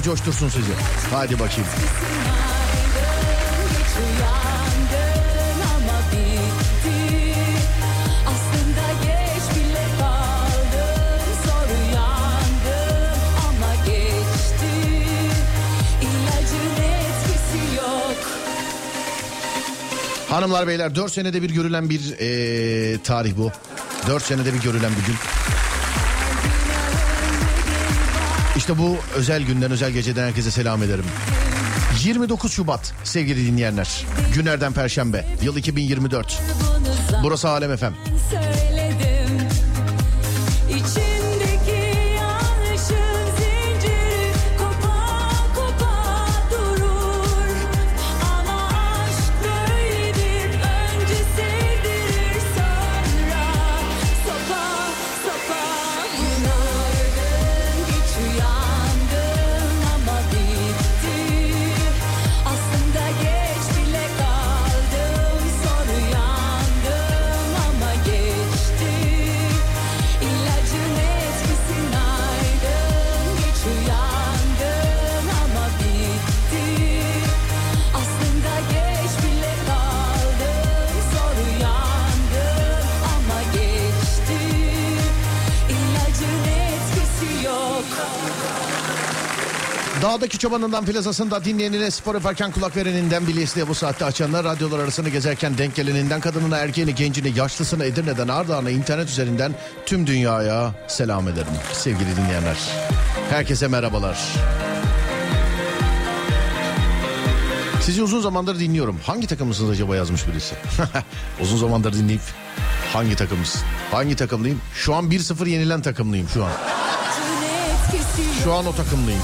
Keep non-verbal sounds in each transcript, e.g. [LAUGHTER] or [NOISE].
Yener coştursun sizi. Hadi bakayım. Hanımlar beyler 4 senede bir görülen bir ee, tarih bu. 4 senede bir görülen bir gün. İşte bu özel günden özel geceden herkese selam ederim. 29 Şubat sevgili dinleyenler. Günlerden Perşembe. Yıl 2024. Burası Alem Efem. Dağdaki çobanından filazasında dinleyenine spor yaparken kulak vereninden bilyesiyle bu saatte açanlar radyolar arasını gezerken denk geleninden kadınına erkeğini gencini yaşlısını Edirne'den Ardahan'a internet üzerinden tüm dünyaya selam ederim sevgili dinleyenler. Herkese merhabalar. Sizi uzun zamandır dinliyorum. Hangi takımısınız acaba yazmış birisi. [LAUGHS] uzun zamandır dinleyip hangi takımız? Hangi takımlıyım? Şu an 1-0 yenilen takımlıyım şu an. Şu an o takımlıyım.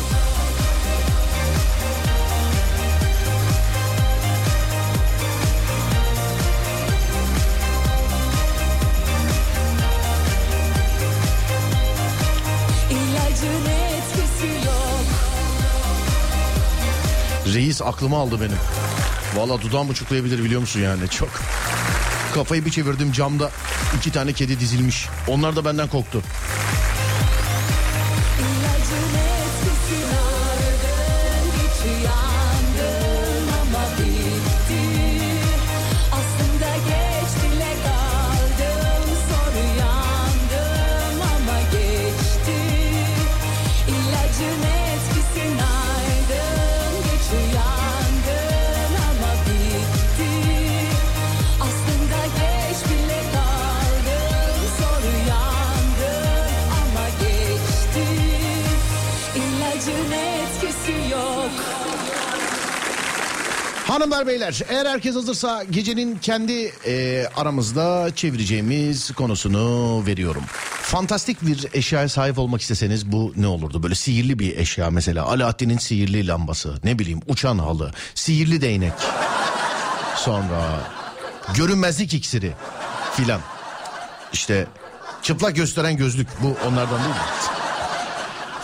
Reis aklımı aldı benim. Valla dudağım uçuklayabilir biliyor musun yani çok. Kafayı bir çevirdim camda iki tane kedi dizilmiş. Onlar da benden korktu. Hanımlar beyler eğer herkes hazırsa gecenin kendi e, aramızda çevireceğimiz konusunu veriyorum. Fantastik bir eşyaya sahip olmak isteseniz bu ne olurdu? Böyle sihirli bir eşya mesela Alaaddin'in sihirli lambası ne bileyim uçan halı sihirli değnek sonra görünmezlik iksiri filan. İşte çıplak gösteren gözlük bu onlardan değil mi?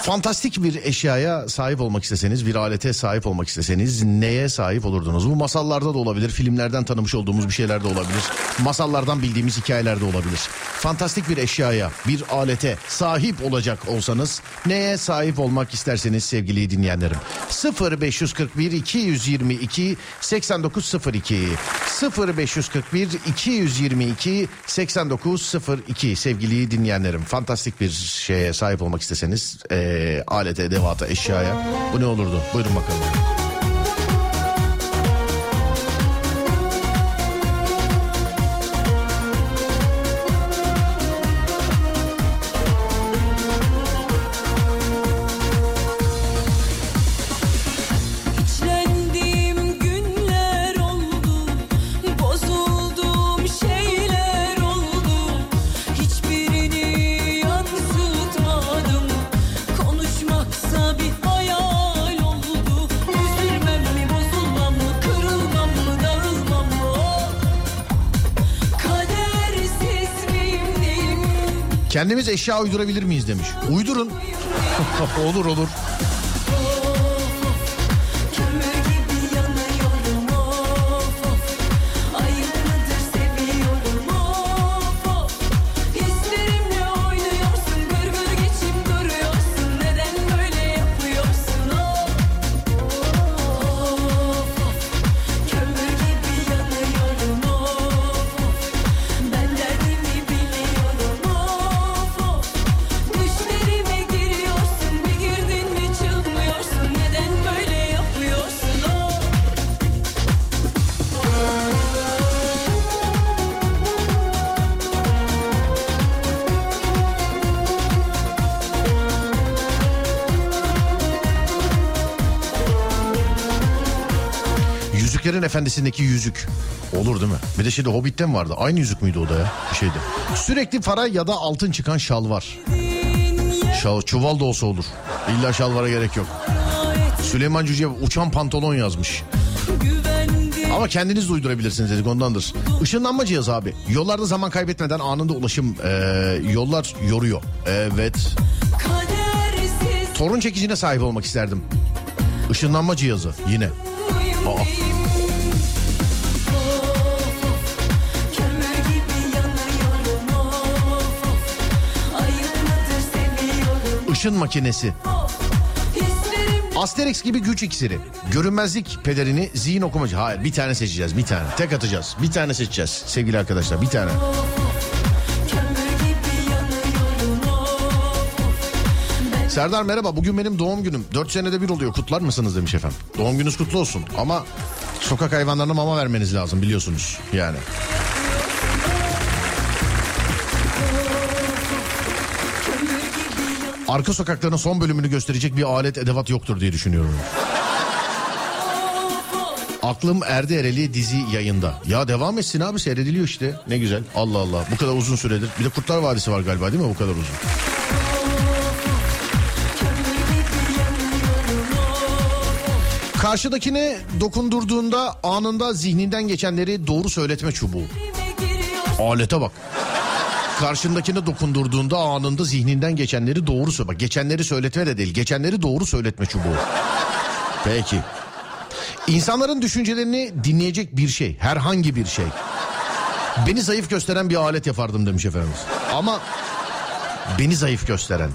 Fantastik bir eşyaya sahip olmak isteseniz, bir alete sahip olmak isteseniz neye sahip olurdunuz? Bu masallarda da olabilir, filmlerden tanımış olduğumuz bir şeyler de olabilir. Masallardan bildiğimiz hikayeler de olabilir. Fantastik bir eşyaya, bir alete sahip olacak olsanız neye sahip olmak isterseniz sevgili dinleyenlerim. 0541 222 8902 0541 222 8902 sevgili dinleyenlerim. Fantastik bir şeye sahip olmak isteseniz eee e, alete, edevata, eşyaya. Bu ne olurdu? Buyurun bakalım. Kendimiz eşya uydurabilir miyiz demiş. Uydurun. [LAUGHS] olur olur. Efendisi'ndeki yüzük. Olur değil mi? Bir de şeyde Hobbit'ten vardı. Aynı yüzük müydü o da ya? Bir şeydi. Sürekli para ya da altın çıkan şal var. Şal, çuval da olsa olur. İlla şalvara gerek yok. Süleyman Cüce uçan pantolon yazmış. Ama kendiniz de uydurabilirsiniz dedik ondandır. Işınlanma cihazı abi. Yollarda zaman kaybetmeden anında ulaşım e, yollar yoruyor. Evet. Torun çekicine sahip olmak isterdim. Işınlanma cihazı yine. Aa. Işın makinesi. Asterix gibi güç iksiri. Görünmezlik pelerini zihin okumacı. Hayır bir tane seçeceğiz bir tane. Tek atacağız. Bir tane seçeceğiz sevgili arkadaşlar bir tane. Serdar merhaba bugün benim doğum günüm. 4 senede bir oluyor kutlar mısınız demiş efendim. Doğum gününüz kutlu olsun ama sokak hayvanlarına mama vermeniz lazım biliyorsunuz yani. Arka sokakların son bölümünü gösterecek bir alet edevat yoktur diye düşünüyorum. Aklım Erdi Ereli dizi yayında. Ya devam etsin abi seyrediliyor işte. Ne güzel. Allah Allah. Bu kadar uzun süredir. Bir de Kurtlar Vadisi var galiba değil mi bu kadar uzun? Karşıdakine dokundurduğunda anında zihninden geçenleri doğru söyletme çubuğu. Alete bak. Karşındakine dokundurduğunda anında zihninden geçenleri doğru söyle. Bak geçenleri söyletme de değil. Geçenleri doğru söyletme çubuğu. Peki. İnsanların düşüncelerini dinleyecek bir şey. Herhangi bir şey. Beni zayıf gösteren bir alet yapardım demiş efendimiz. Ama beni zayıf gösteren.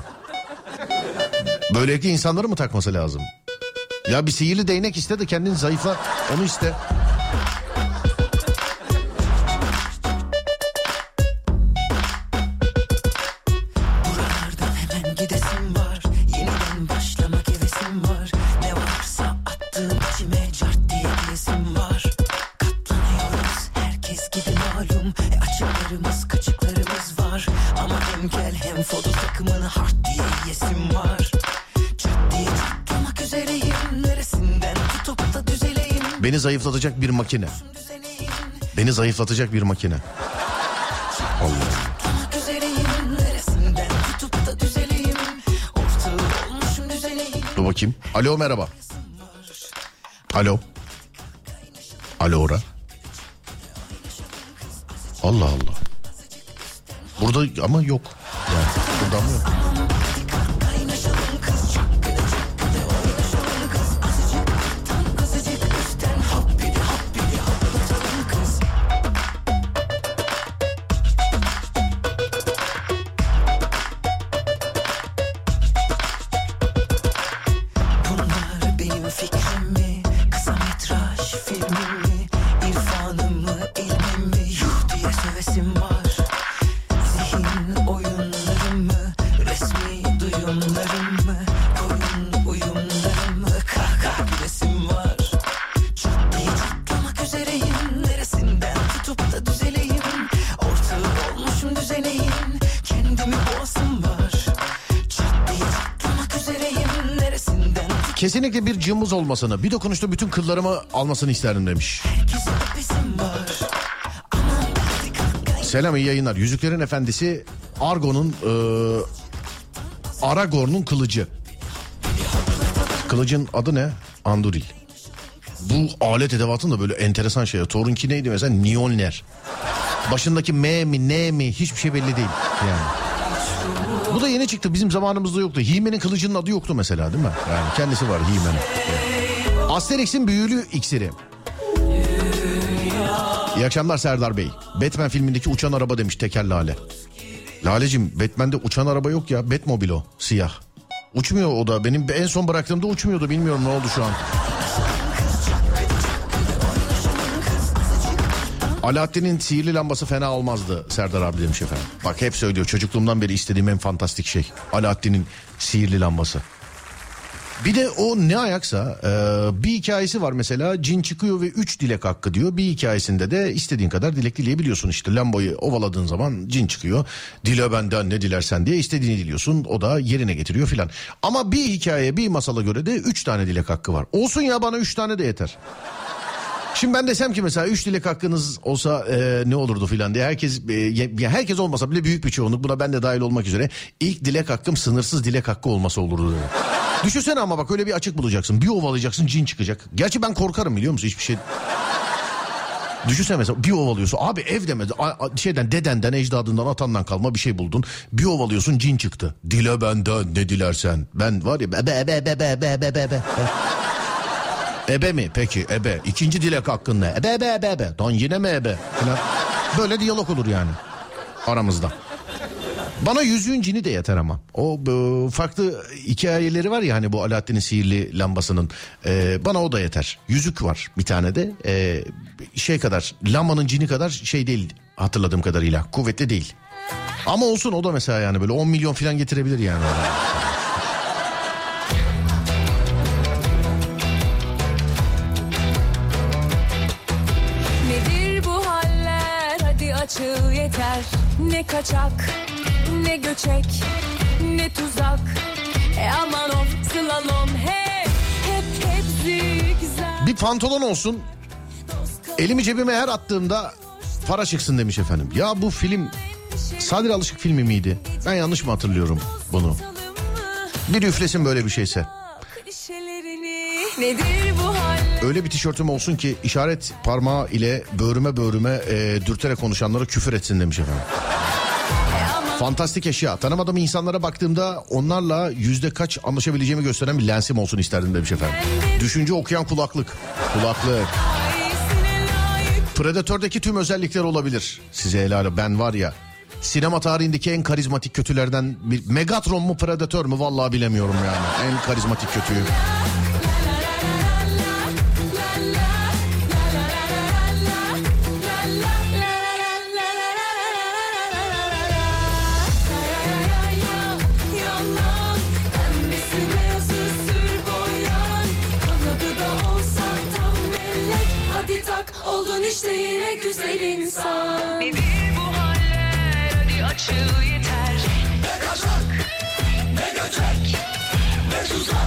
Böylelikle insanları mı takması lazım? Ya bir sihirli değnek iste de kendini zayıfla onu iste. Beni zayıflatacak bir makine. Beni zayıflatacak bir makine. Allah. Dur bakayım. Alo merhaba. Alo. Alo ora. Allah Allah. Burada ama yok. Yani burada ama yok. Cımbız olmasını, bir dokunuşta bütün kıllarımı almasını isterdim demiş. Selam iyi yayınlar. Yüzüklerin Efendisi Argo'nun e, Aragorn'un kılıcı. Kılıcın adı ne? Anduril. Bu alet edevatın da böyle enteresan şey. Thor'unki neydi mesela? Mjolnir. Başındaki M mi N mi hiçbir şey belli değil. Yani. Bu da yeni çıktı. Bizim zamanımızda yoktu. He-Man'in kılıcının adı yoktu mesela değil mi? Yani kendisi var. Yani. Asterix'in büyülü iksiri. İyi akşamlar Serdar Bey. Batman filmindeki uçan araba demiş Teker Lale. Lalecim Batman'de uçan araba yok ya. Batmobile o siyah. Uçmuyor o da. Benim en son bıraktığımda uçmuyordu. Bilmiyorum ne oldu şu an. Alaaddin'in sihirli lambası fena olmazdı Serdar abi demiş efendim. Bak hep söylüyor çocukluğumdan beri istediğim en fantastik şey. Alaaddin'in sihirli lambası. Bir de o ne ayaksa e, bir hikayesi var mesela cin çıkıyor ve 3 dilek hakkı diyor. Bir hikayesinde de istediğin kadar dilek dileyebiliyorsun işte lambayı ovaladığın zaman cin çıkıyor. Dile benden ne dilersen diye istediğini diliyorsun o da yerine getiriyor filan. Ama bir hikaye bir masala göre de 3 tane dilek hakkı var. Olsun ya bana 3 tane de yeter. Şimdi ben desem ki mesela üç dilek hakkınız olsa e, ne olurdu filan diye herkes e, herkes olmasa bile büyük bir çoğunluk buna ben de dahil olmak üzere ilk dilek hakkım sınırsız dilek hakkı olması olurdu. dedi. Düşünsene ama bak öyle bir açık bulacaksın. Bir ovalayacaksın cin çıkacak. Gerçi ben korkarım biliyor musun hiçbir şey. Düşünsene mesela bir ovalıyorsun. Abi ev demedi. Şeyden dedenden, ecdadından, atandan kalma bir şey buldun. Bir ovalıyorsun cin çıktı. Dile benden ne dilersen. Ben var ya be be be be be be be be be. Ebe mi? Peki ebe. İkinci dilek hakkın ne? Ebe ebe ebe ebe. Lan yine mi ebe? Böyle diyalog olur yani aramızda. Bana yüzüğün cini de yeter ama. O e, farklı hikayeleri var ya hani bu Alaaddin'in sihirli lambasının. E, bana o da yeter. Yüzük var bir tane de. E, şey kadar lambanın cini kadar şey değil hatırladığım kadarıyla. Kuvvetli değil. Ama olsun o da mesela yani böyle 10 milyon falan getirebilir yani. Ne kaçak ne göçek ne tuzak E aman of slalom hep hep hep zigzag Bir pantolon olsun elimi cebime her attığımda para çıksın demiş efendim. Ya bu film Sadri Alışık filmi miydi? Ben yanlış mı hatırlıyorum bunu? Bir üflesin böyle bir şeyse. Öyle bir tişörtüm olsun ki işaret parmağı ile böğrüme böğrüme e, dürterek konuşanlara küfür etsin demiş efendim. Fantastik eşya. Tanımadığım insanlara baktığımda onlarla yüzde kaç anlaşabileceğimi gösteren bir lensim olsun isterdim demiş efendim. Düşünce okuyan kulaklık. Kulaklık. Predatör'deki tüm özellikler olabilir. Size helal ben var ya sinema tarihindeki en karizmatik kötülerden bir Megatron mu Predator mu vallahi bilemiyorum yani. En karizmatik kötüyü. Güzel insan Nedir bu haller hadi açıl yeter Ne kaçak ne göçek ne tuzak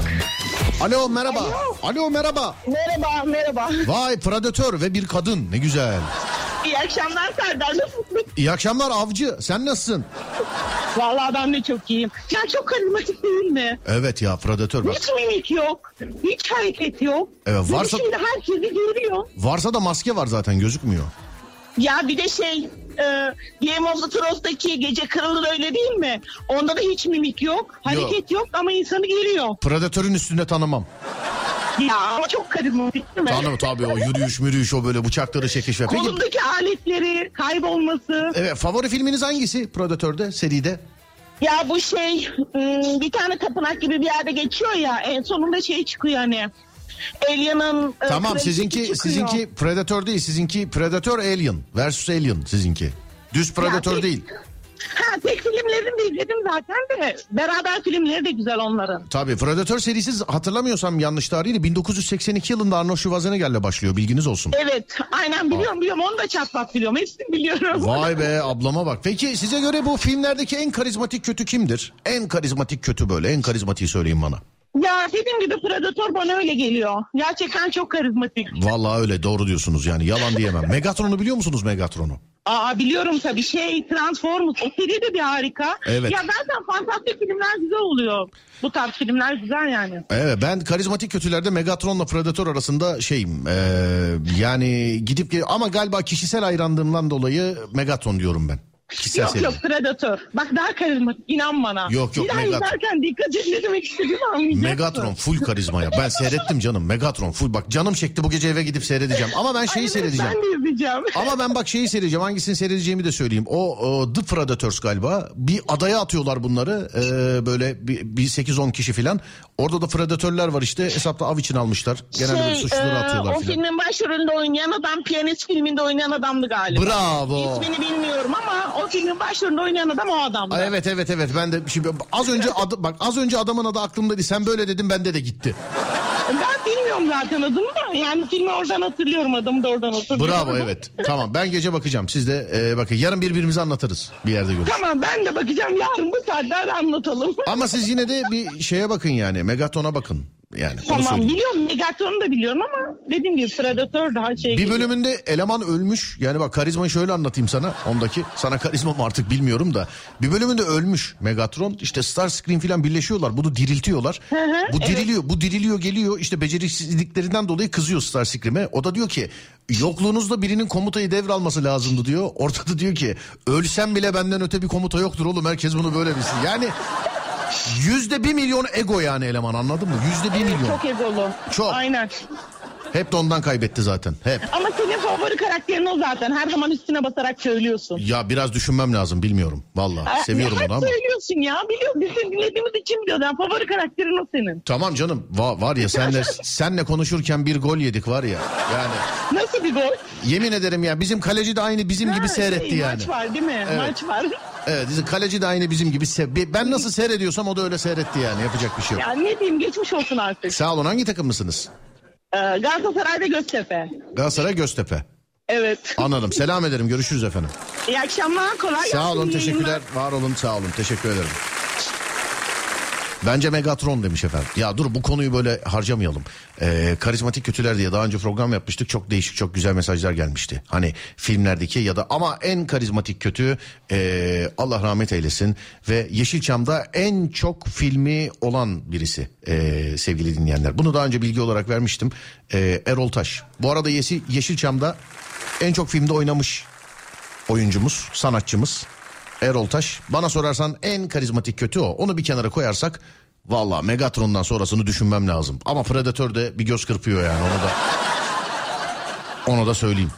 Alo merhaba. Alo merhaba. Merhaba, merhaba. Vay Predatör ve bir kadın ne güzel. İyi akşamlar Serdar. Nasılsın? İyi akşamlar avcı sen nasılsın? Vallahi ben de çok iyiyim. Ya çok karizmatik değil mi? Evet ya Predatör bak. Hiç mimik yok. Hiç hareket yok. Evet, Ve varsa- Şimdi herkesi görüyor. Varsa da maske var zaten gözükmüyor. Ya bir de şey... E, Game of the Thrones'daki gece kırılır öyle değil mi? Onda da hiç mimik yok. Hareket yok, ama insanı geliyor. Predatörün üstünde tanımam. Ya ama çok karizmatik değil mi? Tanım tabii o yürüyüş mürüyüş o böyle bıçakları çekişme. Peki Kolundaki aletleri kaybolması. evet, favori filminiz hangisi Predatör'de seride? Ya bu şey ım, bir tane tapınak gibi bir yerde geçiyor ya en sonunda şey çıkıyor hani. Alien'ın e, Tamam kraliçesi sizinki çıkıyor. sizinki Predator değil sizinki Predator Alien versus Alien sizinki. Düz Predator tek- değil. Ha tek filmlerini de izledim zaten de beraber filmleri de güzel onların. Tabii Predator serisi hatırlamıyorsam yanlış tarihi 1982 yılında Arnold Schwarzenegger'le başlıyor bilginiz olsun. Evet aynen biliyorum biliyorum onu da çatlat biliyorum hepsini biliyorum. Vay be [LAUGHS] ablama bak. Peki size göre bu filmlerdeki en karizmatik kötü kimdir? En karizmatik kötü böyle en karizmatiği söyleyin bana. Ya dediğim gibi Predator bana öyle geliyor. Gerçekten çok karizmatik. Vallahi öyle doğru diyorsunuz yani yalan diyemem. [LAUGHS] Megatron'u biliyor musunuz Megatron'u? Aa biliyorum tabii şey Transformers o seri de bir harika. Evet. Ya zaten fantastik filmler güzel oluyor. Bu tarz filmler güzel yani. Evet ben karizmatik kötülerde Megatron'la Predator arasında şeyim. eee, yani gidip ama galiba kişisel hayranlığımdan dolayı Megatron diyorum ben. Kişisel Yok seri. yok Predator. Bak daha karizmatik inan bana. Yok, yok, Bir daha Megatron. izlerken dikkat demek istediğimi anlayacaksın. Megatron full karizma ya. Ben seyrettim canım Megatron full. Bak canım çekti bu gece eve gidip seyredeceğim. Ama ben şeyi Ay, seyredeceğim. Ben de izleyeceğim. Ama ben bak şeyi seyredeceğim. Hangisini seyredeceğimi de söyleyeyim. O, o The Predators galiba. Bir adaya atıyorlar bunları. Ee, böyle bir, bir 8-10 kişi falan. Orada da predatörler var işte. Hesapta av için almışlar. Genelde böyle suçluları e, atıyorlar o falan. filmin başrolünde oynayan adam piyanist filminde oynayan adamdı galiba. Bravo. İsmini bilmiyorum ama o filmin başrolünde oynayan adam o adamdı. Ay, Evet evet evet ben de şimdi az önce adı, bak az önce adamın adı aklımdaydı. Sen böyle dedin bende de gitti. Ben bilmiyorum zaten adını da. Yani filmi oradan hatırlıyorum adamı da oradan hatırlıyorum. Bravo evet. Tamam ben gece bakacağım. Siz de e, bakın yarın birbirimizi anlatırız bir yerde görürüz. Tamam ben de bakacağım yarın bu saatlerde anlatalım. Ama siz yine de bir şeye bakın yani. Megaton'a bakın. Yani Tamam biliyorum Megatron'u da biliyorum ama dediğim gibi Predator daha şey Bir geliyor. bölümünde eleman ölmüş. Yani bak karizmayı şöyle anlatayım sana. Ondaki sana karizma mı artık bilmiyorum da. Bir bölümünde ölmüş Megatron. İşte Starscream falan birleşiyorlar. Bunu diriltiyorlar. hı, bu evet. diriliyor. Bu diriliyor geliyor. İşte beceriksizliklerinden dolayı kızıyor Starscream'e. O da diyor ki yokluğunuzda birinin komutayı devralması lazımdı diyor. Ortada diyor ki ölsem bile benden öte bir komuta yoktur oğlum. Herkes bunu böyle bilsin. Yani yüzde bir milyon ego yani eleman anladın mı? Yüzde bir milyon. Çok egolu. Çok. Aynen. Hep de ondan kaybetti zaten. Hep. Ama senin favori karakterin o zaten. Her zaman üstüne basarak söylüyorsun. Ya biraz düşünmem lazım bilmiyorum. Vallahi seviyorum onu ama. söylüyorsun ya. Biliyorum. Biz seni dinlediğimiz için biliyoruz. Yani favori karakterin o senin. Tamam canım va- var ya senle [LAUGHS] senle konuşurken bir gol yedik var ya. Yani Nasıl bir gol? yemin ederim ya bizim kaleci de aynı bizim gibi Ha, seyretti şey, yani. Maç var değil mi? Maç var. Evet bizim kaleci de aynı bizim gibi. se- Ben nasıl seyrediyorsam o da öyle seyretti yani yapacak bir şey yok. Ya ne diyeyim geçmiş olsun artık. Sağ olun hangi takımlısınız? Ee, Galatasaray ve Göztepe. Galatasaray Göztepe. Evet. Anladım. Selam ederim. Görüşürüz efendim. İyi akşamlar. Kolay gelsin. Sağ olun, teşekkürler. Var olun, sağ olun. Teşekkür ederim. Bence Megatron demiş efendim. Ya dur bu konuyu böyle harcamayalım. Ee, karizmatik kötüler diye daha önce program yapmıştık. Çok değişik, çok güzel mesajlar gelmişti. Hani filmlerdeki ya da ama en karizmatik kötü ee, Allah rahmet eylesin. Ve Yeşilçam'da en çok filmi olan birisi ee, sevgili dinleyenler. Bunu daha önce bilgi olarak vermiştim. Ee, Erol Taş. Bu arada Yeşil, Yeşilçam'da en çok filmde oynamış oyuncumuz, sanatçımız Erol Taş. Bana sorarsan en karizmatik kötü o. Onu bir kenara koyarsak valla Megatron'dan sonrasını düşünmem lazım. Ama Predator de bir göz kırpıyor yani onu da. Onu da söyleyeyim.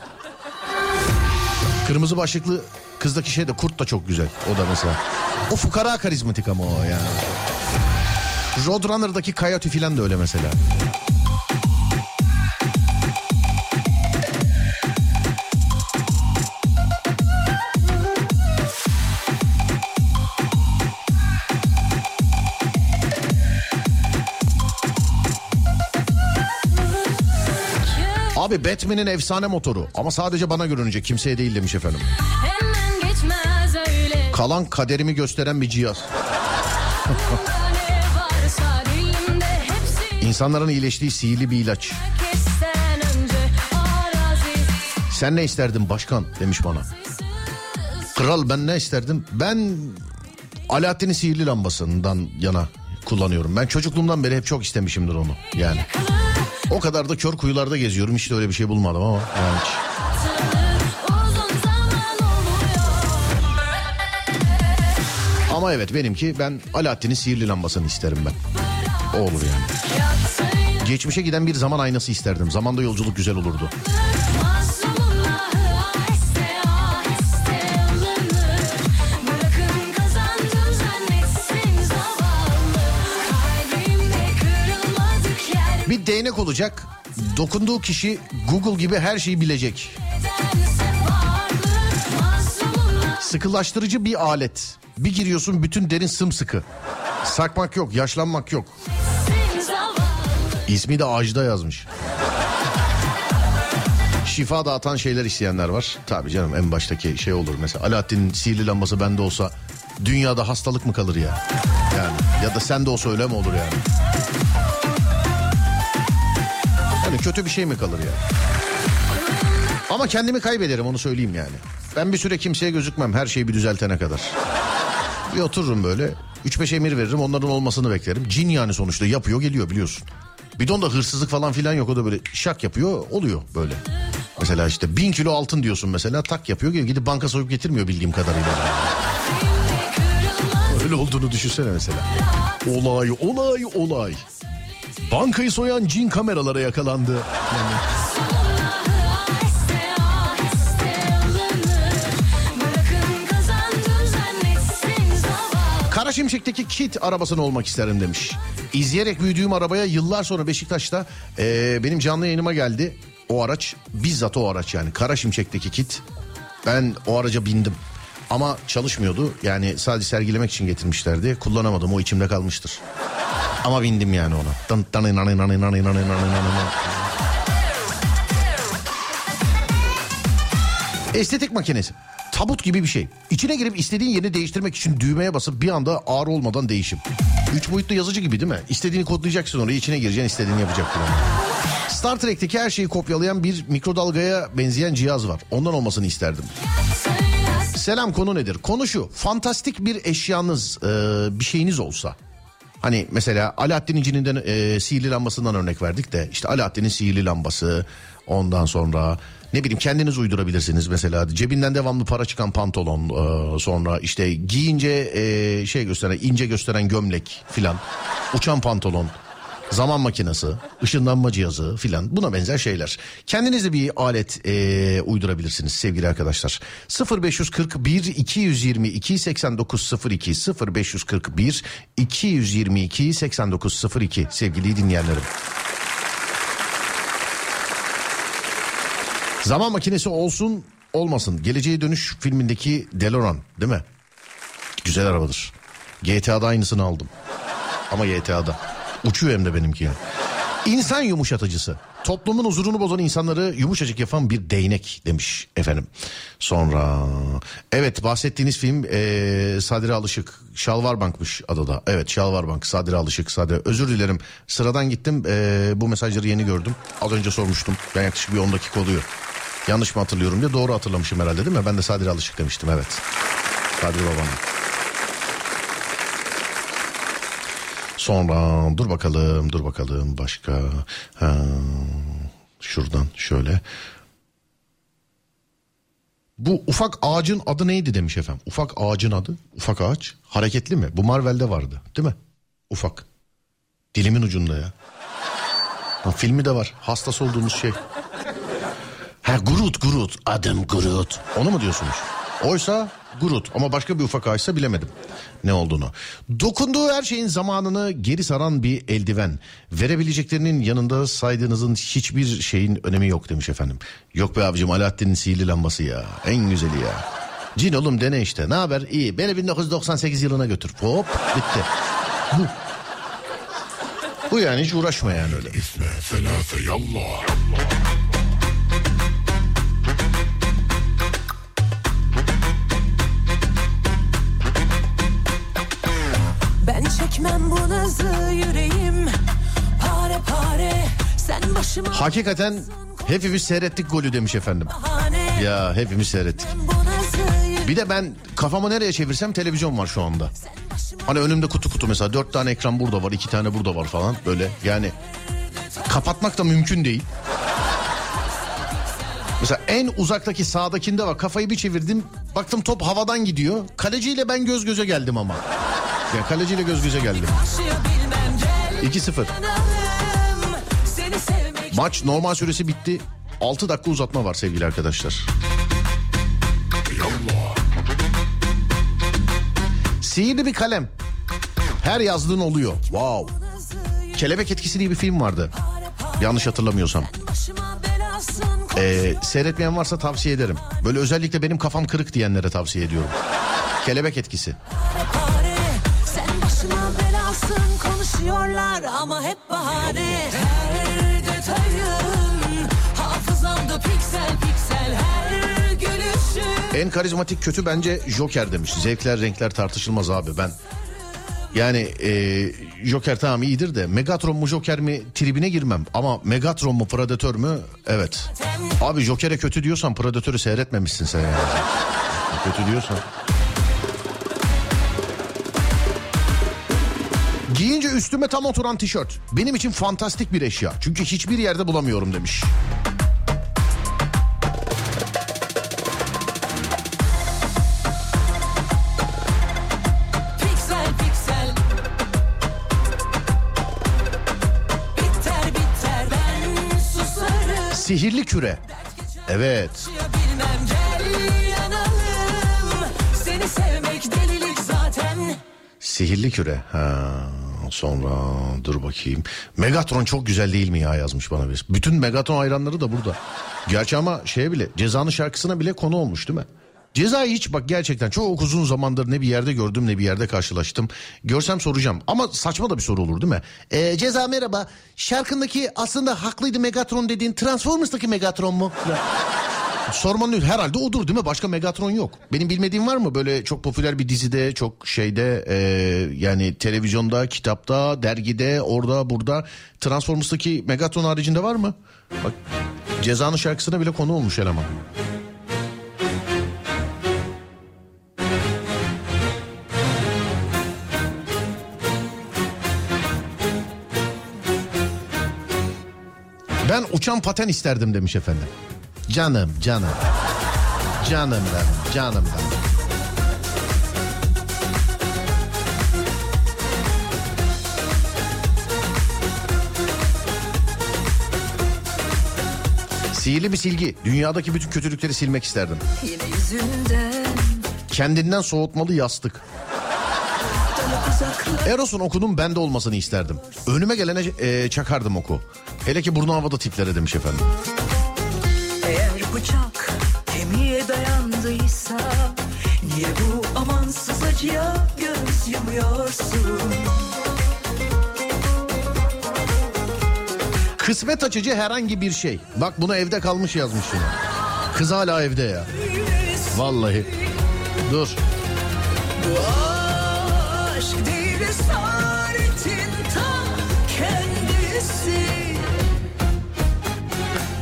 Kırmızı başlıklı kızdaki şey de kurt da çok güzel. O da mesela. O fukara karizmatik ama o yani. Roadrunner'daki Coyote filan da öyle mesela. Abi Batman'in efsane motoru ama sadece bana görünecek kimseye değil demiş efendim. Kalan kaderimi gösteren bir cihaz. [LAUGHS] İnsanların iyileştiği sihirli bir ilaç. Sen ne isterdin başkan demiş bana. Kral ben ne isterdim? Ben Alaaddin'in sihirli lambasından yana kullanıyorum. Ben çocukluğumdan beri hep çok istemişimdir onu. Yani o kadar da kör kuyularda geziyorum. De öyle bir şey bulmadım ama yani hiç. Ama evet benimki ben Alaaddin'in sihirli lambasını isterim ben. O olur yani. Geçmişe giden bir zaman aynası isterdim. Zamanda yolculuk güzel olurdu. Değnek olacak. Dokunduğu kişi Google gibi her şeyi bilecek. Sıkılaştırıcı bir alet. Bir giriyorsun bütün derin sımsıkı. Sarkmak yok, yaşlanmak yok. İsmi de Ajda yazmış. Şifa dağıtan şeyler isteyenler var. Tabii canım en baştaki şey olur mesela. Alaaddin'in sihirli lambası bende olsa dünyada hastalık mı kalır ya? Yani ya da sende olsa öyle mi olur yani? Kötü bir şey mi kalır ya? Ama kendimi kaybederim onu söyleyeyim yani. Ben bir süre kimseye gözükmem her şeyi bir düzeltene kadar. Bir otururum böyle. 3-5 emir veririm onların olmasını beklerim. Cin yani sonuçta yapıyor geliyor biliyorsun. Bir de onda hırsızlık falan filan yok o da böyle şak yapıyor oluyor böyle. Mesela işte bin kilo altın diyorsun mesela tak yapıyor gidip banka soyup getirmiyor bildiğim kadarıyla. Öyle olduğunu düşünsene mesela. Olay olay olay. Bankayı soyan cin kameralara yakalandı. Yani Şimşek'teki kit arabasını olmak isterim demiş. İzleyerek büyüdüğüm arabaya yıllar sonra Beşiktaş'ta eee, benim canlı yayınıma geldi. O araç bizzat o araç yani Kara Şimşek'teki kit. Ben o araca bindim. Ama çalışmıyordu. Yani sadece sergilemek için getirmişlerdi. Kullanamadım o içimde kalmıştır. Ama bindim yani ona. Tın tın nanı nanı nanı nanı nanı nanı. Estetik makinesi. Tabut gibi bir şey. İçine girip istediğin yeri değiştirmek için düğmeye basıp bir anda ağır olmadan değişim. Üç boyutlu yazıcı gibi değil mi? İstediğini kodlayacaksın oraya içine gireceksin istediğini yapacaksın. Star Trek'teki her şeyi kopyalayan bir mikrodalgaya benzeyen cihaz var. Ondan olmasını isterdim. Selam konu nedir? Konu şu. Fantastik bir eşyanız, e, bir şeyiniz olsa. Hani mesela Alaaddin'in cininden e, sihirli lambasından örnek verdik de işte Alaaddin'in sihirli lambası ondan sonra ne bileyim kendiniz uydurabilirsiniz mesela. Cebinden devamlı para çıkan pantolon e, sonra işte giyince e, şey gösteren ince gösteren gömlek filan uçan pantolon zaman makinesi, ışınlanma cihazı filan buna benzer şeyler. Kendiniz bir alet e, uydurabilirsiniz sevgili arkadaşlar. 0541 222 8902 0541 222 8902 sevgili dinleyenlerim. Zaman makinesi olsun olmasın. Geleceğe Dönüş filmindeki DeLorean değil mi? Güzel arabadır. GTA'da aynısını aldım. Ama GTA'da. Uçuyor hem de benimki yani. İnsan yumuşatıcısı. Toplumun huzurunu bozan insanları yumuşacık yapan bir değnek demiş efendim. Sonra evet bahsettiğiniz film ee, Sadri Alışık Şalvar Bank'mış adı da. Evet Şalvar Bank Sadri Alışık Sadri. Özür dilerim sıradan gittim ee, bu mesajları yeni gördüm. Az önce sormuştum. Ben yaklaşık bir 10 dakika oluyor. Yanlış mı hatırlıyorum diye doğru hatırlamışım herhalde değil mi? Ben de Sadri Alışık demiştim evet. Sadri babam. Sonra dur bakalım dur bakalım başka. Ha, şuradan şöyle. Bu ufak ağacın adı neydi demiş efendim. Ufak ağacın adı. Ufak ağaç. Hareketli mi? Bu Marvel'de vardı değil mi? Ufak. Dilimin ucunda ya. Ha, filmi de var. Hastası olduğumuz şey. Ha Groot Groot. Adım Groot. Onu mu diyorsunuz? Oysa Groot ama başka bir ufak ağaçsa bilemedim ne olduğunu. Dokunduğu her şeyin zamanını geri saran bir eldiven. Verebileceklerinin yanında saydığınızın hiçbir şeyin önemi yok demiş efendim. Yok be abicim Alaaddin'in sihirli lambası ya. En güzeli ya. Cin oğlum dene işte. Ne haber? İyi. Beni 1998 yılına götür. Hop bitti. Bu. Bu yani hiç uğraşma yani öyle. Çekmem bu nazı yüreğim Pare pare Sen başıma Hakikaten hepimiz seyrettik golü demiş efendim. bahane Ya hepimiz seyrettik. Bir de ben kafamı nereye çevirsem televizyon var şu anda. Hani önümde kutu kutu mesela dört tane ekran burada var iki tane burada var falan böyle yani kapatmak da mümkün değil. Mesela en uzaktaki sağdakinde var kafayı bir çevirdim baktım top havadan gidiyor. Kaleciyle ben göz göze geldim ama. Ya kaleciyle göz göze geldim. Taşıyor bilmem gel 2-0. yanalım Seni sevmek Maç normal süresi bitti. 6 dakika uzatma var sevgili arkadaşlar. Sihirli bir kalem. Her yazdığın oluyor. Wow. Kelebek Etkisi diye bir film vardı. Yanlış hatırlamıyorsam. Ee, seyretmeyen varsa tavsiye ederim. Böyle özellikle benim kafam kırık diyenlere tavsiye ediyorum. Kelebek Etkisi. Belasın konuşuyorlar ama hep bahane Her detayın hafızamda piksel piksel her En karizmatik kötü bence Joker demiş. Zevkler renkler tartışılmaz abi ben. Yani e, Joker tamam iyidir de Megatron mu Joker mi tribine girmem. Ama Megatron mu Predator mu evet. Abi Joker'e kötü diyorsan Predator'u seyretmemişsin sen yani. kötü diyorsan. Giyince üstüme tam oturan tişört. Benim için fantastik bir eşya. Çünkü hiçbir yerde bulamıyorum demiş. Sihirli küre. Evet. Sihirli küre. Ha, sonra dur bakayım. Megatron çok güzel değil mi ya yazmış bana bir. Bütün Megatron hayranları da burada. Gerçi ama şeye bile cezanın şarkısına bile konu olmuş değil mi? Cezayı hiç bak gerçekten çok uzun zamandır ne bir yerde gördüm ne bir yerde karşılaştım. Görsem soracağım ama saçma da bir soru olur değil mi? Ee, ceza merhaba şarkındaki aslında haklıydı Megatron dediğin Transformers'taki Megatron mu? [LAUGHS] Sormanın herhalde odur değil mi? Başka Megatron yok. Benim bilmediğim var mı böyle çok popüler bir dizide, çok şeyde e, yani televizyonda, kitapta, dergide, orada, burada Transformers'taki Megatron haricinde var mı? Bak Ceza'nın şarkısına bile konu olmuş eleman. Ben uçan paten isterdim demiş efendim. Canım canım. Canım benim canım benim. Sihirli bir silgi. Dünyadaki bütün kötülükleri silmek isterdim. Kendinden soğutmalı yastık. Eros'un okunun bende olmasını isterdim. Önüme gelene e, çakardım oku. Hele ki burnu havada tiplere demiş efendim. Bıçak kemiğe dayandıysa Niye bu amansız acıya göz yumuyorsun Kısmet açıcı herhangi bir şey. Bak bunu evde kalmış yazmış yine. Kız hala evde ya. Vallahi. Dur. Bu aşk değil esaretin ta kendisi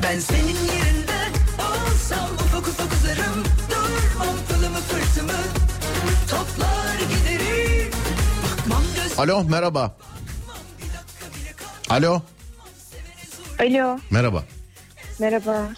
Ben senin Alo merhaba. Alo Alo, merhaba. merhaba.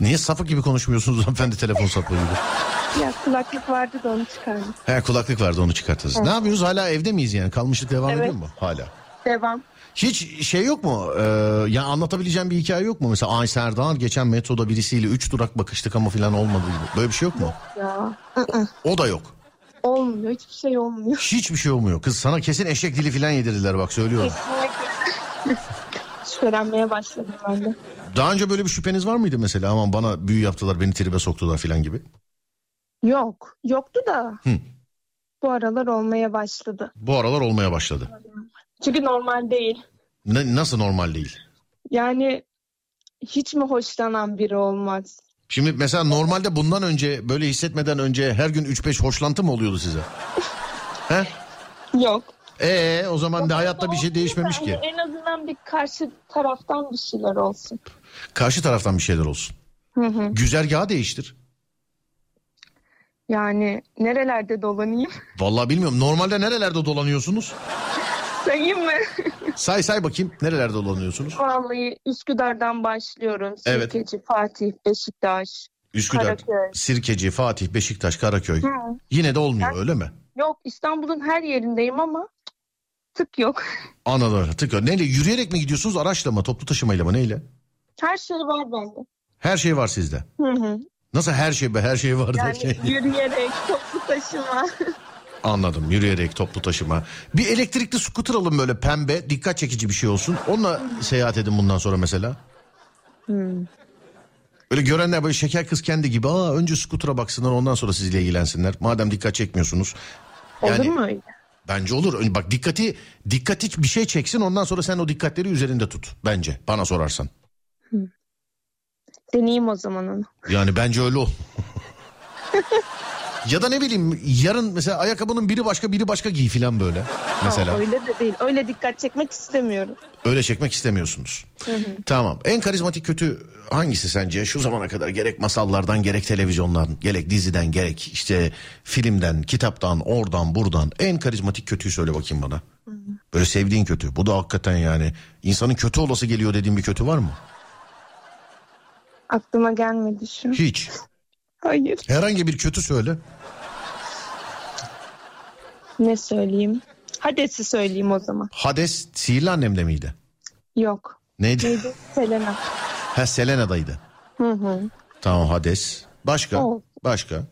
Niye sapık gibi konuşmuyorsunuz hanımefendi telefon sapığı gibi? Ya kulaklık vardı da onu çıkardım. He kulaklık vardı onu çıkartırız. Ne yapıyoruz hala evde miyiz yani? Kalmışlık devam Evet. ediyor mu? Hala. Devam. Hiç şey yok mu? Ee, ya anlatabileceğim bir hikaye yok mu? Mesela Ay Serdar geçen metroda birisiyle üç durak bakıştık ama falan olmadı gibi. Böyle bir şey yok mu? Ya. O da yok. Olmuyor, hiçbir şey olmuyor. Hiçbir şey olmuyor. Kız sana kesin eşek dili falan yedirdiler bak söylüyorum. Kesinlikle. Şüphelenmeye başladım ben de. Daha önce böyle bir şüpheniz var mıydı mesela? Aman bana büyü yaptılar, beni tribe soktular falan gibi. Yok, yoktu da. Hı. Bu aralar olmaya başladı. Bu aralar olmaya başladı. Çünkü normal değil. Ne, nasıl normal değil? Yani hiç mi hoşlanan biri olmaz? Şimdi mesela normalde bundan önce böyle hissetmeden önce her gün 3-5 hoşlantı mı oluyordu size? [LAUGHS] He? Yok. Ee o zaman da hayatta bir şey değişmemiş ki. Yani en azından bir karşı taraftan bir şeyler olsun. Karşı taraftan bir şeyler olsun. Hı hı. Güzergahı değiştir. Yani nerelerde dolanayım? Vallahi bilmiyorum. Normalde nerelerde dolanıyorsunuz? [LAUGHS] Sayayım mı? [LAUGHS] Say say bakayım. Nerelerde dolanıyorsunuz? Vallahi Üsküdar'dan başlıyorum. Evet. Sirkeci, Fatih, Beşiktaş. Üsküdar, Karaköy. Sirkeci, Fatih, Beşiktaş, Karaköy. Hı. Yine de olmuyor öyle mi? Yok İstanbul'un her yerindeyim ama tık yok. [LAUGHS] Anladım. Tık. Neyle? Yürüyerek mi gidiyorsunuz? Araçla mı? Toplu taşımayla mı? Neyle? Her şey var bende. Her şey var sizde. Hı hı. Nasıl her şey be? Her şey var Yani derken. [LAUGHS] yürüyerek, toplu taşıma. Anladım. Yürüyerek toplu taşıma. Bir elektrikli scooter alın böyle pembe. Dikkat çekici bir şey olsun. Onunla seyahat edin bundan sonra mesela. Öyle görenler böyle şeker kız kendi gibi. Aa önce scooter'a baksınlar ondan sonra sizle ilgilensinler. Madem dikkat çekmiyorsunuz. Olur Yani mu öyle? bence olur. Bak dikkati dikkati bir şey çeksin ondan sonra sen o dikkatleri üzerinde tut. Bence bana sorarsan. Deneyeyim o zaman onu. Yani bence öyle ol. [LAUGHS] ya da ne bileyim yarın mesela ayakkabının biri başka biri başka giy filan böyle. Mesela. Aa, öyle de değil. Öyle dikkat çekmek istemiyorum. Öyle çekmek istemiyorsunuz. Tamam. En karizmatik kötü hangisi sence? Şu zamana kadar gerek masallardan gerek televizyondan gerek diziden gerek işte filmden kitaptan oradan buradan en karizmatik kötüyü söyle bakayım bana. Böyle sevdiğin kötü. Bu da hakikaten yani insanın kötü olası geliyor dediğin bir kötü var mı? Aklıma gelmedi şu. Hiç. Hayır. Herhangi bir kötü söyle. Ne söyleyeyim? Hades'i söyleyeyim o zaman. Hades sihirli annemde miydi? Yok. Neydi? Neydi? Selena. Ha Selena'daydı. Hı hı. Tamam Hades. Başka? O. Başka?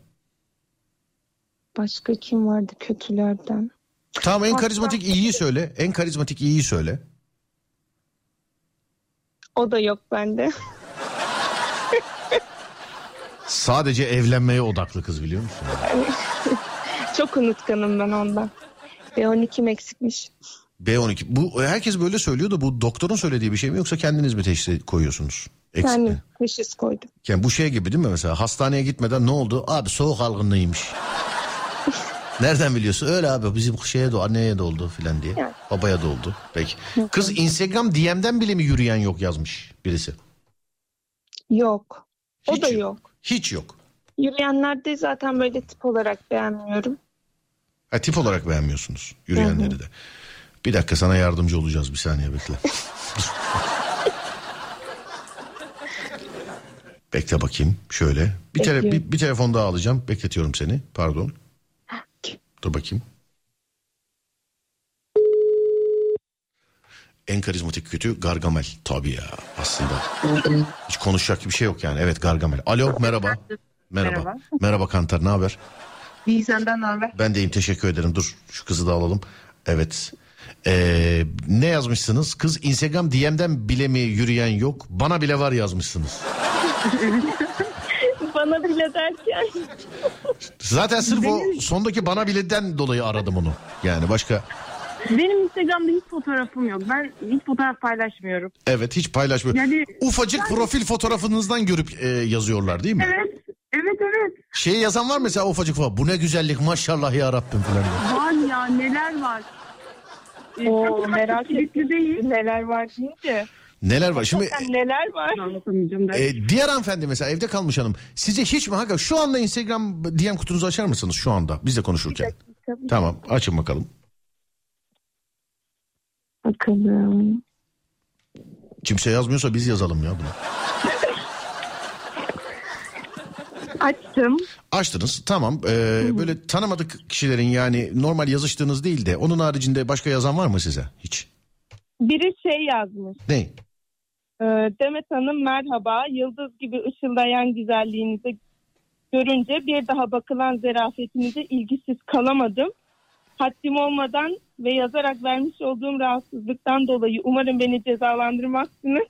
Başka kim vardı kötülerden? Tamam en karizmatik iyiyi söyle. En karizmatik iyiyi söyle. O da yok bende. [LAUGHS] Sadece evlenmeye odaklı kız biliyor musun? [LAUGHS] Çok unutkanım ben ondan. B12'm eksikmiş. B12. Bu herkes böyle söylüyor da bu doktorun söylediği bir şey mi yoksa kendiniz mi teşhis koyuyorsunuz? Eksik mi? teşhis koydum. Yani bu şey gibi değil mi mesela hastaneye gitmeden ne oldu? Abi soğuk algınlığıymış. [LAUGHS] Nereden biliyorsun? Öyle abi bizim şeye de anneye de oldu filan diye. Evet. Babaya da oldu. Peki. Kız Instagram DM'den bile mi yürüyen yok yazmış birisi? Yok. O Hiç da yok. yok. Hiç yok. Yürüyenlerde zaten böyle tip olarak beğenmiyorum. Ha, tip olarak beğenmiyorsunuz yürüyenleri de. Bir dakika sana yardımcı olacağız bir saniye bekle. [LAUGHS] bekle bakayım şöyle. Bir, tele, bir, bir telefon daha alacağım. Bekletiyorum seni. Pardon. Dur bakayım. En karizmatik kötü Gargamel. Tabii ya aslında. Hiç konuşacak bir şey yok yani. Evet Gargamel. Alo merhaba. Merhaba. Merhaba, Merhaba. Kantar ne haber? İyi senden ne haber? Ben deyim teşekkür ederim. Dur şu kızı da alalım. Evet. Ee, ne yazmışsınız? Kız Instagram DM'den bile mi yürüyen yok? Bana bile var yazmışsınız. [LAUGHS] Bana bile derken Zaten sırf o sondaki bana bileden dolayı aradım onu. Yani başka Benim Instagram'da hiç fotoğrafım yok. Ben hiç fotoğraf paylaşmıyorum. evet hiç paylaşmıyor. Yani- Ufacık profil fotoğrafınızdan görüp e, yazıyorlar değil mi? Evet. Evet evet. Şey yazan var mesela ufacık falan. Bu ne güzellik maşallah ya Rabbim falan. Var ya neler var. Ee, Oo, çok merak kilitli değil. neler var deyince. Neler var? Şimdi Sen neler var? E, diğer hanımefendi mesela evde kalmış hanım. Size hiç mi? Hakikaten şu anda Instagram DM kutunuzu açar mısınız şu anda? Biz de konuşurken. Tamam açın bakalım. Bakalım. Kimse yazmıyorsa biz yazalım ya bunu. Açtım. Açtınız tamam. Ee, böyle tanımadık kişilerin yani normal yazıştığınız değil de onun haricinde başka yazan var mı size? Hiç. Biri şey yazmış. Ne? Ee, Demet Hanım merhaba. Yıldız gibi ışıldayan güzelliğinizi görünce bir daha bakılan zerafetinize ilgisiz kalamadım. Haddim olmadan ve yazarak vermiş olduğum rahatsızlıktan dolayı umarım beni cezalandırmazsınız.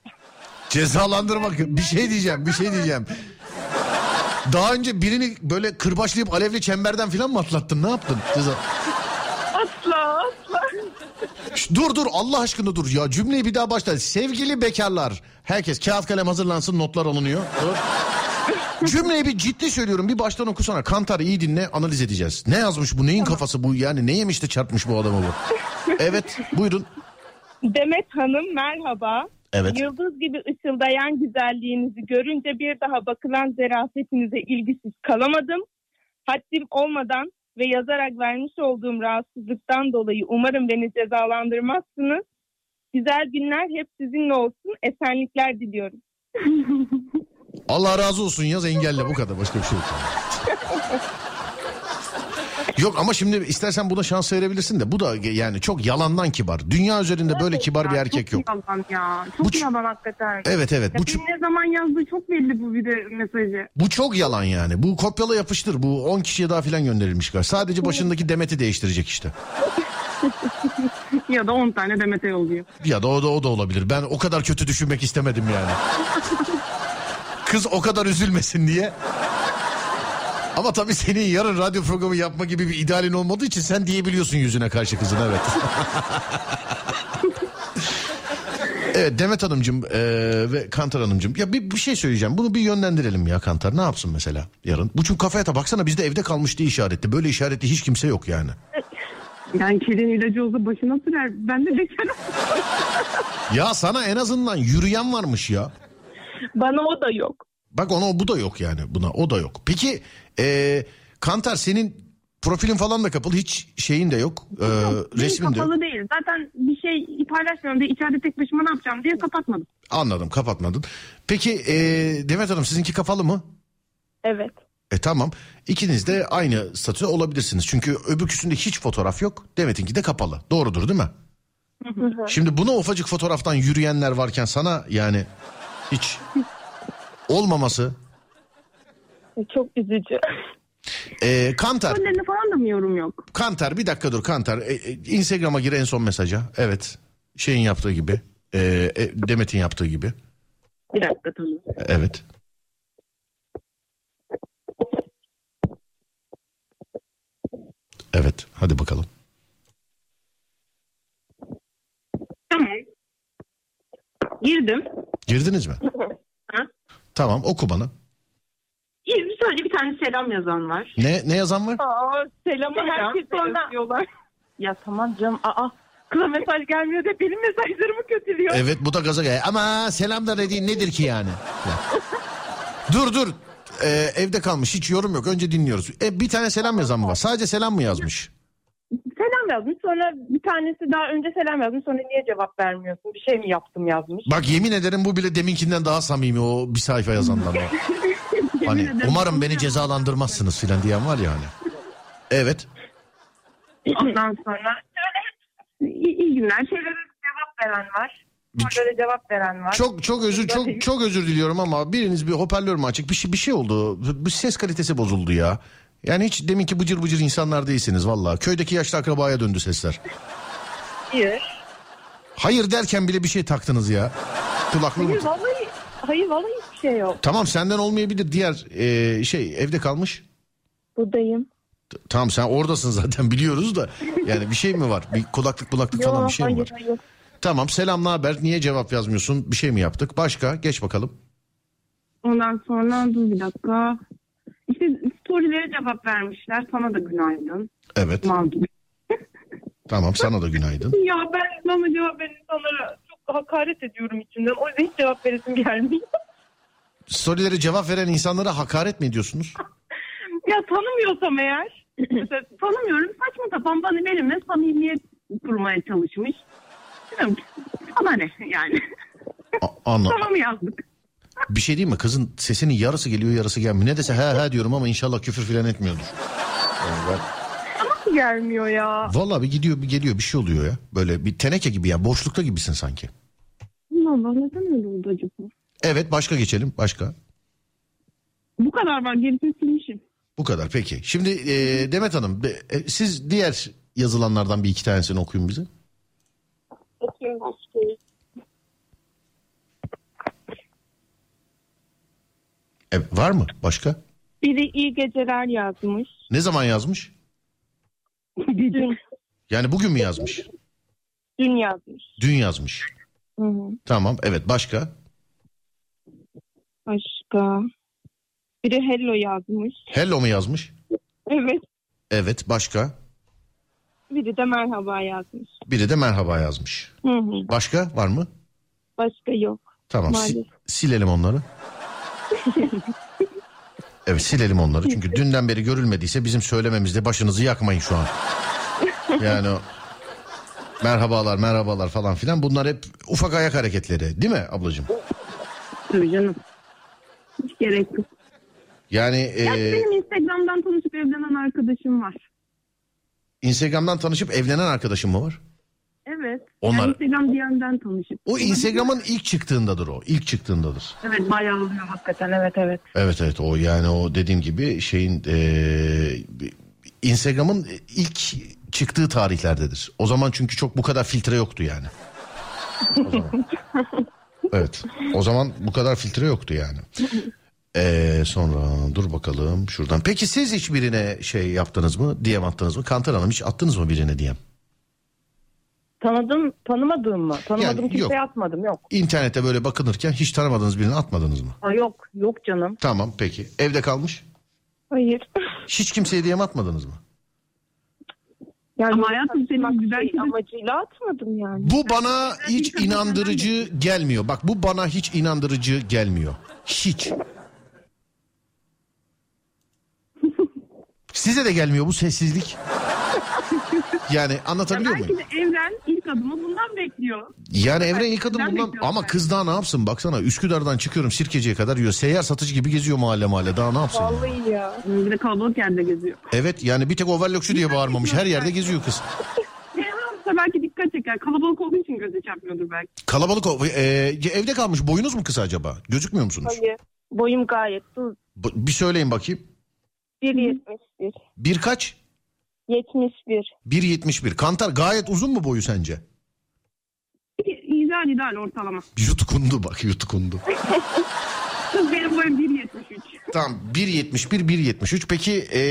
Cezalandırmak bir şey diyeceğim bir şey diyeceğim. Daha önce birini böyle kırbaçlayıp alevli çemberden falan mı atlattın ne yaptın? Ceza... Asla asla. Şş, dur dur Allah aşkına dur ya cümleyi bir daha başla. Sevgili bekarlar herkes kağıt kalem hazırlansın notlar alınıyor. Dur. Cümleyi bir ciddi söylüyorum bir baştan okusana. Kantar iyi dinle analiz edeceğiz. Ne yazmış bu neyin kafası bu yani ne yemiş de çarpmış bu adamı bu. Evet buyurun. Demet Hanım merhaba. Evet. Yıldız gibi ışıldayan güzelliğinizi görünce bir daha bakılan zerafetinize ilgisiz kalamadım. Haddim olmadan ve yazarak vermiş olduğum rahatsızlıktan dolayı umarım beni cezalandırmazsınız. Güzel günler hep sizinle olsun. Esenlikler diliyorum. [LAUGHS] Allah razı olsun yaz engelle bu kadar başka bir şey yok. Yok ama şimdi istersen buna şans verebilirsin de bu da yani çok yalandan kibar. Dünya üzerinde böyle kibar bir erkek yok. Çok yalan ya. Çok Bu yalan hakikaten. Evet evet Ya bu ç- ne zaman yazdığı çok belli bu bir de mesajı. bu çok yalan yani. Bu kopyala yapıştır. Bu 10 kişiye daha filan gönderilmiş galiba. Sadece başındaki demeti değiştirecek işte. [LAUGHS] Ya da 10 tane Demet'e yolluyor. Ya da o da o da olabilir. Ben o kadar kötü düşünmek istemedim yani. [LAUGHS] Kız o kadar üzülmesin diye. Ama tabii senin yarın radyo programı yapma gibi bir idealin olmadığı için sen diyebiliyorsun yüzüne karşı kızın evet. [LAUGHS] evet Demet Hanımcığım eee, ve Kantar Hanımcığım. Ya bir, bir şey söyleyeceğim. Bunu bir yönlendirelim ya Kantar. Ne yapsın mesela yarın? Bu çünkü kafaya da baksana bizde evde kalmış diye işaretli. Böyle işaretli hiç kimse yok yani. Yani kedinin ilacı olsa başına sürer. Ben de bekarım. Ya sana en azından yürüyen varmış ya. Bana o da yok. Bak ona bu da yok yani buna o da yok. Peki eee, Kantar senin profilin falan da kapalı hiç şeyin de yok. Eee, Benim resmin de yok. kapalı değil. Zaten bir şey paylaşmıyorum diye içeride tek başıma ne yapacağım diye kapatmadım. Anladım kapatmadın. Peki eee, Demet Hanım sizinki kapalı mı? Evet. E tamam ikiniz de aynı statüde olabilirsiniz. Çünkü öbürküsünde hiç fotoğraf yok. Demet'inki de kapalı. Doğrudur değil mi? Şimdi buna ufacık fotoğraftan yürüyenler varken sana yani hiç olmaması. Çok üzücü. Eee Kantar, Önlerine falan da mı yorum yok? Kantar bir dakika dur Kantar. E, e, Instagram'a gir en son mesaja. Evet şeyin yaptığı gibi. Eee, e, Demet'in yaptığı gibi. Bir dakika tamam. Evet. Evet hadi bakalım. Tamam. Girdim. Girdiniz mi? Ha, Tamam oku bana. İyi, sadece bir tane selam yazan var. Ne ne yazan var? Aa, selamı Selam, herkes sonra- yazıyorlar. Ya tamam canım. Aa, kıza mesaj gelmiyor da benim mesajlarımı kötülüyor. Evet bu da gaza gel. Ama selam da dediğin nedir ki yani? Ya. dur dur. Ee, evde kalmış hiç yorum yok. Önce dinliyoruz. E, bir tane selam yazan mı var? Sadece selam mı yazmış? Selam yazmış. Sonra bir tanesi daha önce selam yazmış. Sonra niye cevap vermiyorsun? Bir şey mi yaptım yazmış. Bak yemin ederim bu bile deminkinden daha samimi o bir sayfa yazandan. [LAUGHS] hani umarım beni cezalandırmazsınız filan diyen var ya hani. Evet. Ondan sonra şöyle iyi, iyi günler. Şeylere cevap veren var. Da cevap veren var. Çok çok özür çok çok özür diliyorum ama biriniz bir hoparlör mü açık? Bir şey bir şey oldu. Bu ses kalitesi bozuldu ya. Yani hiç deminki bıcır bıcır insanlar değilsiniz valla. Köydeki yaşlı akrabaya döndü sesler. Hayır. Hayır derken bile bir şey taktınız ya. Kulaklığı mı? Hayır vallahi, hayır vallahi hiçbir şey yok. Tamam senden olmayabilir. Diğer e, şey evde kalmış. Buradayım. T- Tamam sen oradasın zaten biliyoruz da. Yani bir şey mi var? Bir kulaklık kulaklık falan bir şey mi hayır var? hayır. Tamam selam ne haber? Niye cevap yazmıyorsun? Bir şey mi yaptık? Başka? Geç bakalım. Ondan sonra dur bir dakika. İşte storylere cevap vermişler. Sana da günaydın. Evet. Tamam sana da günaydın. [LAUGHS] Ya ben bana cevap veren insanlara çok hakaret ediyorum içimden. O yüzden hiç cevap veresim gelmiyor. Storylere cevap veren insanlara hakaret mi ediyorsunuz? [LAUGHS] ya tanımıyorsam eğer. [CLEARS THROAT] mesela tanımıyorum. Saçma sapan bana benimle samimiyet kurmaya çalışmış. Bilmiyorum. Bana ne yani. A- anla. Tamam yazdık. Bir şey değil mi? Kızın sesinin yarısı geliyor yarısı gelmiyor. Ne dese he he diyorum ama inşallah küfür filan etmiyordur. Yani ben- Nasıl gelmiyor ya? Vallahi bir gidiyor bir geliyor bir şey oluyor ya. Böyle bir teneke gibi ya boşlukta gibisin sanki. Allah neden öyle oldu acaba? Evet başka geçelim başka. Bu kadar var gerisini silmişim. Bu kadar peki. Şimdi e, Demet Hanım e, siz diğer yazılanlardan bir iki tanesini okuyun bize. Bakayım başka. E, var mı başka? Biri iyi geceler yazmış. Ne zaman yazmış? Dün, Yani bugün mü yazmış? dün yazmış. Dün yazmış. Hı hı. Tamam evet başka? Başka. Biri hello yazmış. Hello mu yazmış? Evet. Evet başka? Biri de merhaba yazmış. Biri de merhaba yazmış. Hı hı. Başka var mı? Başka yok. Tamam si- Maalesef. silelim onları. [LAUGHS] evet silelim onları çünkü dünden beri görülmediyse bizim söylememizde başınızı yakmayın şu an. Yani o merhabalar merhabalar falan filan bunlar hep ufak ayak hareketleri değil mi ablacığım? Tabii canım. Hiç gerek yok. Yani Gerçi e, benim Instagram'dan tanışıp evlenen arkadaşım var. Instagram'dan tanışıp evlenen arkadaşım mı var? Evet. Onlar- Yani Instagram DM'den tanışıp. O Instagram'ın ilk çıktığındadır o. ilk çıktığındadır. Evet bayağı oluyor hakikaten evet evet. Evet evet o yani o dediğim gibi şeyin eee, Instagram'ın ilk çıktığı tarihlerdedir. O zaman çünkü çok bu kadar filtre yoktu yani. O zaman. [LAUGHS] Evet. O zaman bu kadar filtre yoktu yani. Ee, sonra dur bakalım şuradan. Peki siz hiç birine şey yaptınız mı? DM attınız mı? Kantar Hanım hiç attınız mı birine DM? Tanıdım, tanımadığım mı? Tanımadığım Yani kimseye yok. atmadım yok. İnternette böyle bakınırken hiç tanımadığınız birine atmadınız mı? Aa, yok yok canım. Tamam peki. Evde kalmış. Hayır. Hiç kimseye DM atmadınız mı? Yani Ama hayatım senin güzel şey amacıyla atmadım yani. Bu bana hiç inandırıcı gelmiyor. Bak bu bana hiç inandırıcı gelmiyor. Hiç. Size de gelmiyor bu sessizlik. [LAUGHS] Yani anlatabiliyor Belki muyum? de evren ilk adımı bundan bekliyor. Yani evren ilk adım bundan ama ben. kız daha ne yapsın baksana Üsküdar'dan çıkıyorum Sirkeci'ye kadar yiyor. Seyyar satıcı gibi geziyor mahalle mahalle daha ne yapsın? yani? Vallahi ya. Bir de kalabalık yerde geziyor. Evet yani bir tek overlockçu diye bağırmamış her yerde geziyor kız. [LAUGHS] Evren belki dikkat çeker. Kalabalık olduğu için göze çarpmıyordur belki. Kalabalık o- e, evde kalmış boyunuz mu kısa acaba? Gözükmüyor musunuz? Hayır. Boyum gayet. Bu- Bir söyleyin bakayım. 1.71. Birkaç? 71. 1.71. Kantar gayet uzun mu boyu sence? İdeal ideal ortalama. Yutkundu bak yutkundu. [LAUGHS] Kız benim boyum 1.73. tamam 1.71 1.73 peki e,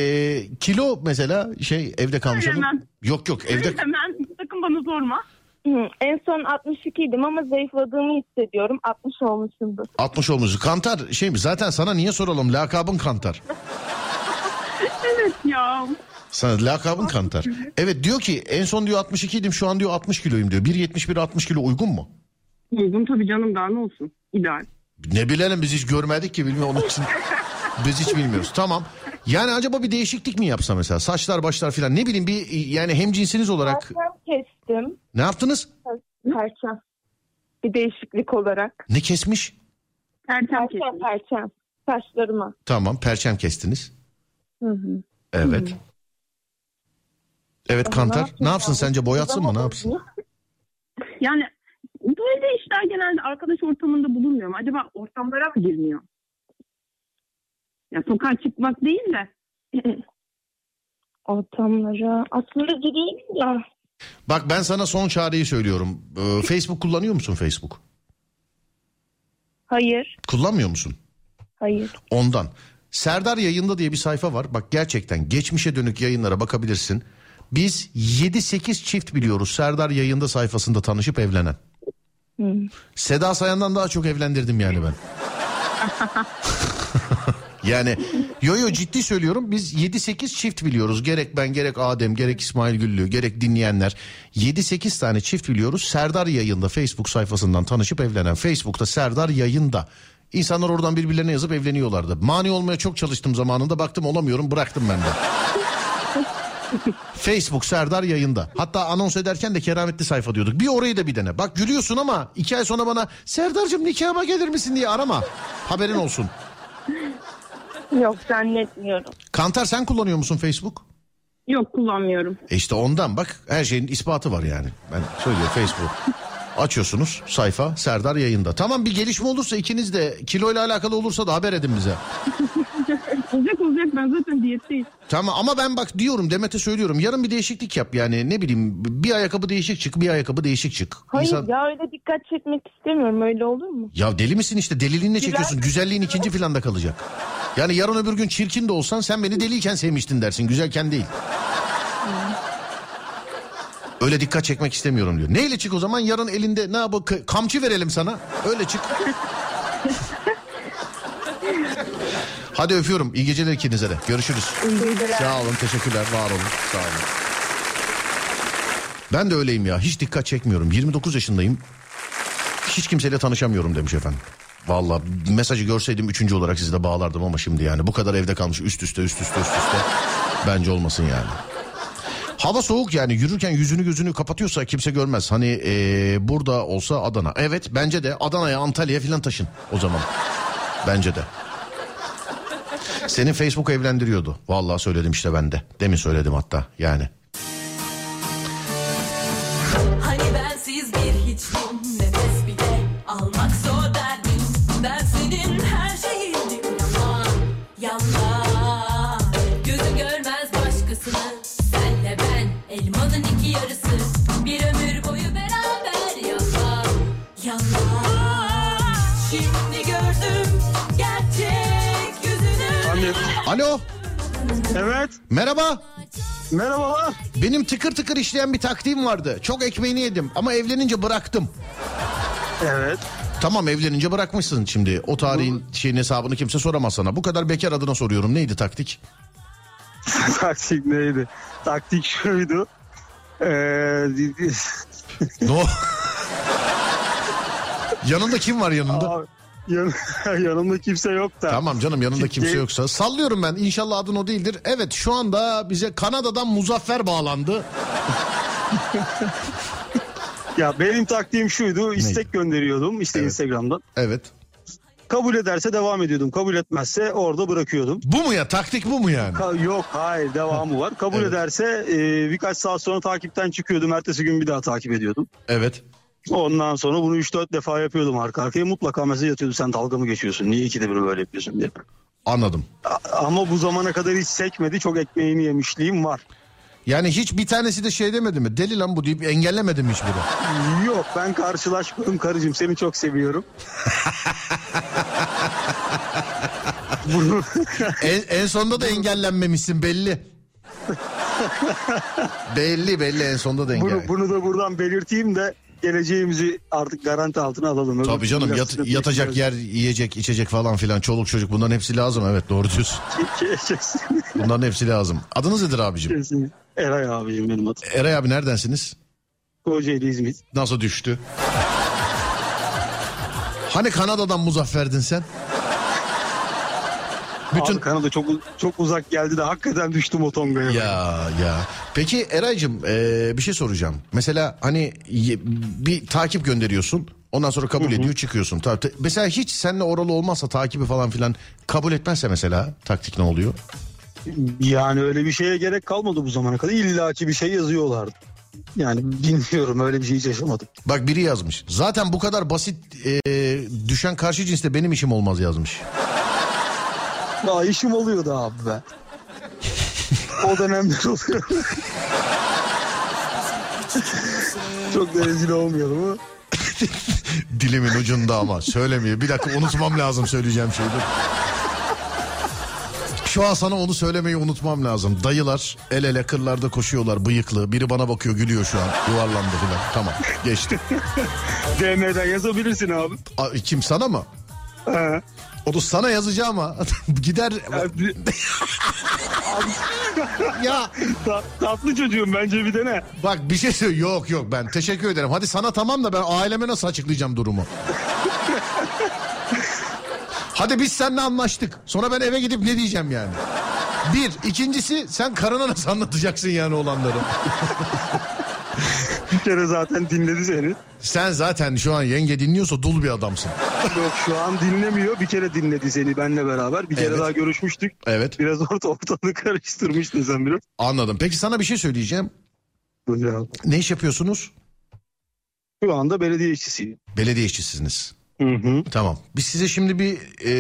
kilo mesela şey evde kalmış adam. Söylemem. Yok yok evde Hemen sakın bana sorma. Hı, En son 62 idim ama zayıfladığımı hissediyorum. 60 olmuşumdur. 60 olmuş. Kantar şey mi? Zaten sana niye soralım? Lakabın Kantar. [LAUGHS] Evet ya. Sana lakabın Kantar. Evet diyor ki en son diyor 62 idim şu an diyor 60 kiloyum diyor. 1.71 60 kilo uygun mu? Uygun tabii canım daha ne olsun. İdeal. Ne bilelim biz hiç görmedik ki bilmiyorum onun için. [LAUGHS] Biz hiç bilmiyoruz. Tamam. Yani acaba bir değişiklik mi yapsa mesela? Saçlar başlar filan ne bileyim bir yani hem cinsiniz olarak Perçem kestim. ne yaptınız? Perçem. Bir değişiklik olarak. Ne kesmiş? Perçem kesin. perçem. Saçlarıma. Tamam perçem kestiniz. Hı hı. Evet. Evet Kantar. Ne yapsın ya? sence boyatsın mı ne yapsın? Yani böyle işler genelde arkadaş ortamında bulunmuyor mu? Acaba ortamlara mı girmiyor? Ya sokağa çıkmak değil de [CLEARS THROAT] Ortamlara. Aslında gireyim ya. Bak ben sana son çareyi söylüyorum. Ee, Facebook kullanıyor musun Facebook? Hayır. Kullanmıyor musun? Hayır. Ondan. Serdar yayında diye bir sayfa var. Bak gerçekten geçmişe dönük yayınlara bakabilirsin. Biz 7-8 çift biliyoruz Serdar yayında sayfasında tanışıp evlenen. Hı. Seda Sayan'dan daha çok evlendirdim yani ben. [LAUGHS] yani yo yo ciddi söylüyorum biz 7-8 çift biliyoruz. Gerek ben gerek Adem gerek İsmail Güllü gerek dinleyenler 7-8 tane çift biliyoruz. Serdar yayında Facebook sayfasından tanışıp evlenen. Facebook'ta Serdar yayında. İnsanlar oradan birbirlerine yazıp evleniyorlardı. Mani olmaya çok çalıştım zamanında baktım olamıyorum bıraktım ben de. [LAUGHS] Facebook Serdar yayında. Hatta anons ederken de kerametli sayfa diyorduk. Bir orayı da bir dene. Bak gülüyorsun ama iki ay sonra bana Serdar'cığım nikahıma gelir misin diye arama. Haberin olsun. Yok zannetmiyorum. Kantar sen kullanıyor musun Facebook? yok kullanmıyorum. E işte ondan bak her şeyin ispatı var yani. Ben söylüyorum Facebook. Açıyorsunuz sayfa Serdar yayında. Tamam bir gelişme olursa ikiniz de kiloyla alakalı olursa da haber edin bize. Olacak olacak ben zaten diyetteyim. Tamam ama ben bak diyorum Demet'e söylüyorum yarın bir değişiklik yap yani ne bileyim bir ayakkabı değişik çık bir ayakkabı değişik çık. Hayır İnsan- ya öyle dikkat çekmek istemiyorum. Öyle olur mu? Ya deli misin işte deliliğinle Güzel. çekiyorsun güzelliğin ikinci planda kalacak. Yani yarın öbür gün çirkin de olsan sen beni deliyken sevmiştin dersin güzelken değil. Öyle dikkat çekmek istemiyorum diyor. Neyle çık o zaman yarın elinde ne yapalım kamçı verelim sana öyle çık. [LAUGHS] Hadi öpüyorum iyi geceler ikinize de görüşürüz. Sağ olun teşekkürler var olun sağ olun. Ben de öyleyim ya hiç dikkat çekmiyorum 29 yaşındayım hiç kimseyle tanışamıyorum demiş efendim. Valla mesajı görseydim üçüncü olarak sizi de bağlardım ama şimdi yani bu kadar evde kalmış üst üste üst üste üst üste bence olmasın yani. Hava soğuk yani yürürken yüzünü gözünü kapatıyorsa kimse görmez. Hani ee, burada olsa Adana. Evet bence de Adana'ya Antalya'ya filan taşın o zaman. Bence de. Senin Facebook evlendiriyordu. Vallahi söyledim işte ben de. Demin söyledim hatta yani. Alo Evet. merhaba. Merhabalar. Benim tıkır tıkır işleyen bir taktiğim vardı. Çok ekmeğini yedim ama evlenince bıraktım. Evet. Tamam evlenince bırakmışsın şimdi. O tarihin şeyin hesabını kimse soramaz sana. Bu kadar bekar adına soruyorum. Neydi taktik? [LAUGHS] Taktik neydi? Taktik şuydu. Ee, [LAUGHS] No. [LAUGHS] yanında kim var yanında? abi, yan, [LAUGHS] yanımda kimse yok da. Tamam canım yanında kimse yoksa. Sallıyorum ben İnşallah adın o değildir. Evet şu anda bize Kanada'dan Muzaffer bağlandı. [LAUGHS] Ya benim taktiğim şuydu. istek gönderiyordum işte Evet. Instagram'dan. Evet. Kabul ederse devam ediyordum. Kabul etmezse orada bırakıyordum. Bu mu ya taktik bu mu yani? Ka- yok hayır devamı var. Kabul Evet. ederse e, birkaç saat sonra takipten çıkıyordum. Ertesi gün bir daha takip ediyordum. Evet. Ondan sonra bunu 3-4 defa yapıyordum arka arkaya. Mutlaka mesaj atıyordu sen dalga mı geçiyorsun? Niye ikide bir böyle yapıyorsun diye. Anladım. A- Ama bu zamana kadar hiç sekmedi. Çok ekmeğini yemişliğim var. Yani hiç bir tanesi de şey demedi mi? Deli lan bu deyip engellemedi mi hiçbiri? Yok ben karşılaşmadım karıcığım seni çok seviyorum. [LAUGHS] Bunu en, en sonunda da engellenmemişsin belli. [LAUGHS] belli belli en sonunda denge. Bunu, bunu da buradan belirteyim de geleceğimizi artık garanti altına alalım. Öbür Tabii canım yat- yatacak yer, yiyecek, içecek falan filan, çoluk çocuk bunların hepsi lazım. Evet doğru diyorsun. [LAUGHS] Bunların hepsi lazım. Adınız nedir abicim? Eray abicim benim adım. Eray abi neredensiniz? Kocaeli İzmit. Nasıl düştü? Hani Kanada'dan muzafferdin sen? Bütün Abi Kanada çok çok uzak geldi de hakikaten düştüm o tongaya. ya ya. Peki Eraycığım e, bir şey soracağım. Mesela hani bir takip gönderiyorsun. Ondan sonra kabul ediyor çıkıyorsun. Ta- ta- mesela hiç seninle oralı olmazsa takibi falan filan kabul etmezse mesela taktik ne oluyor? Yani öyle bir şeye gerek kalmadı bu zamana kadar. İlla ki bir şey yazıyorlardı. Yani bilmiyorum öyle bir şey hiç yaşamadım. Bak biri yazmış. Zaten bu kadar basit e, düşen karşı cinste benim işim olmaz yazmış. Daha işim oluyordu abi be. o dönemler oluyor. Çok da rezil olmayalım ama. Dilimin ucunda ama söylemiyor. Bir dakika unutmam lazım söyleyeceğim şeyi. Şu an sana onu söylemeyi unutmam lazım. Dayılar el ele kırlarda koşuyorlar bıyıklı. Biri bana bakıyor gülüyor şu an. Yuvarlandı filan. Tamam geçti. DM'den yazabilirsin abi. A, kim sana mı? He. O da sana yazacağım ama [LAUGHS] gider. Ya ta- tatlı çocuğum bence bir dene. bak bir şey söyle. Yok yok ben teşekkür ederim. Hadi sana tamam da ben aileme nasıl açıklayacağım durumu? Hadi biz seninle anlaştık. Sonra ben eve gidip ne diyeceğim yani? Bir. ikincisi sen karına nasıl anlatacaksın yani olanları? Bir kere zaten dinledi seni. Sen zaten şu an yenge dinliyorsa dul bir adamsın. Yok şu an dinlemiyor. Bir kere dinledi seni benle beraber. Bir kere Evet. daha görüşmüştük. Evet Biraz orta ortalığı karıştırmıştın sen biraz. anladım. Peki sana bir şey söyleyeceğim. Buyur abi. Ne iş yapıyorsunuz? Şu anda belediye işçisiyim. Belediye işçisiniz. Hı hı. Tamam. Biz size şimdi bir e,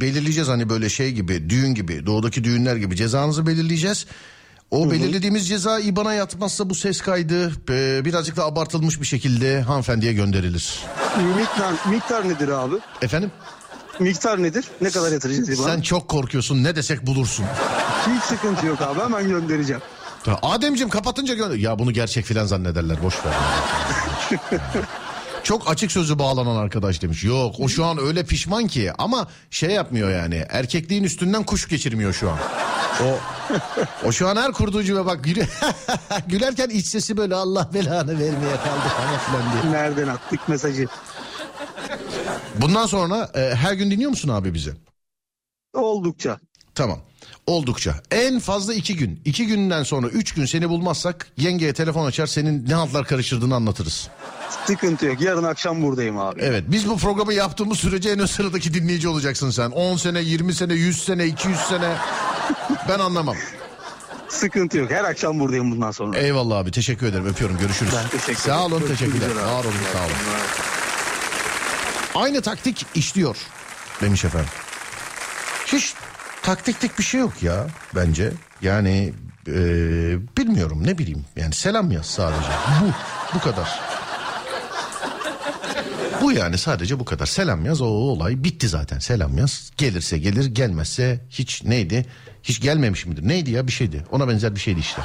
belirleyeceğiz hani böyle şey gibi düğün gibi doğudaki düğünler gibi cezanızı belirleyeceğiz. O belirlediğimiz ceza IBAN'a yatmazsa bu ses kaydı e, birazcık da abartılmış bir şekilde hanımefendiye gönderilir. Miktar, miktar nedir abi? Efendim? Miktar nedir? Ne kadar yatıracağız İBAN'a? Sen çok korkuyorsun ne desek bulursun. Hiç sıkıntı yok abi hemen göndereceğim. Ademciğim kapatınca gönder. Ya bunu gerçek filan zannederler boş ver. [LAUGHS] Çok açık sözü bağlanan arkadaş demiş. Yok o şu an öyle pişman ki ama şey yapmıyor yani. Erkekliğin üstünden kuş geçirmiyor şu an. O o şu an her kurduğu cümle bak gülü- [LAUGHS] gülerken iç sesi böyle Allah belanı vermeye kaldı falan filan diye. Nereden attık mesajı? Bundan sonra e, her gün dinliyor musun abi bizi? Oldukça. Tamam. Oldukça. En fazla iki gün. İki günden sonra üç gün seni bulmazsak yengeye telefon açar senin ne haltlar karıştırdığını anlatırız. Sıkıntı yok. Yarın akşam buradayım abi. Evet biz bu programı yaptığımız sürece en ön sıradaki dinleyici olacaksın sen. 10 sene, 20 sene, 100 sene, 200 sene ben anlamam. Sıkıntı yok. Her akşam buradayım bundan sonra. Eyvallah abi teşekkür ederim öpüyorum görüşürüz. Ben teşekkür Sağ olun ederim. teşekkürler. Görüşmek abi. Var olun sağ olun. Aynı taktik işliyor demiş efendim. Hiç taktiklik bir şey yok ya bence. Yani e, bilmiyorum ne bileyim yani selam yaz sadece. Bu bu kadar. Bu yani sadece bu kadar. Selam yaz o olay bitti zaten. Selam yaz. Gelirse gelir gelmezse hiç neydi? Hiç gelmemiş midir? Neydi ya bir şeydi. Ona benzer bir şeydi işte.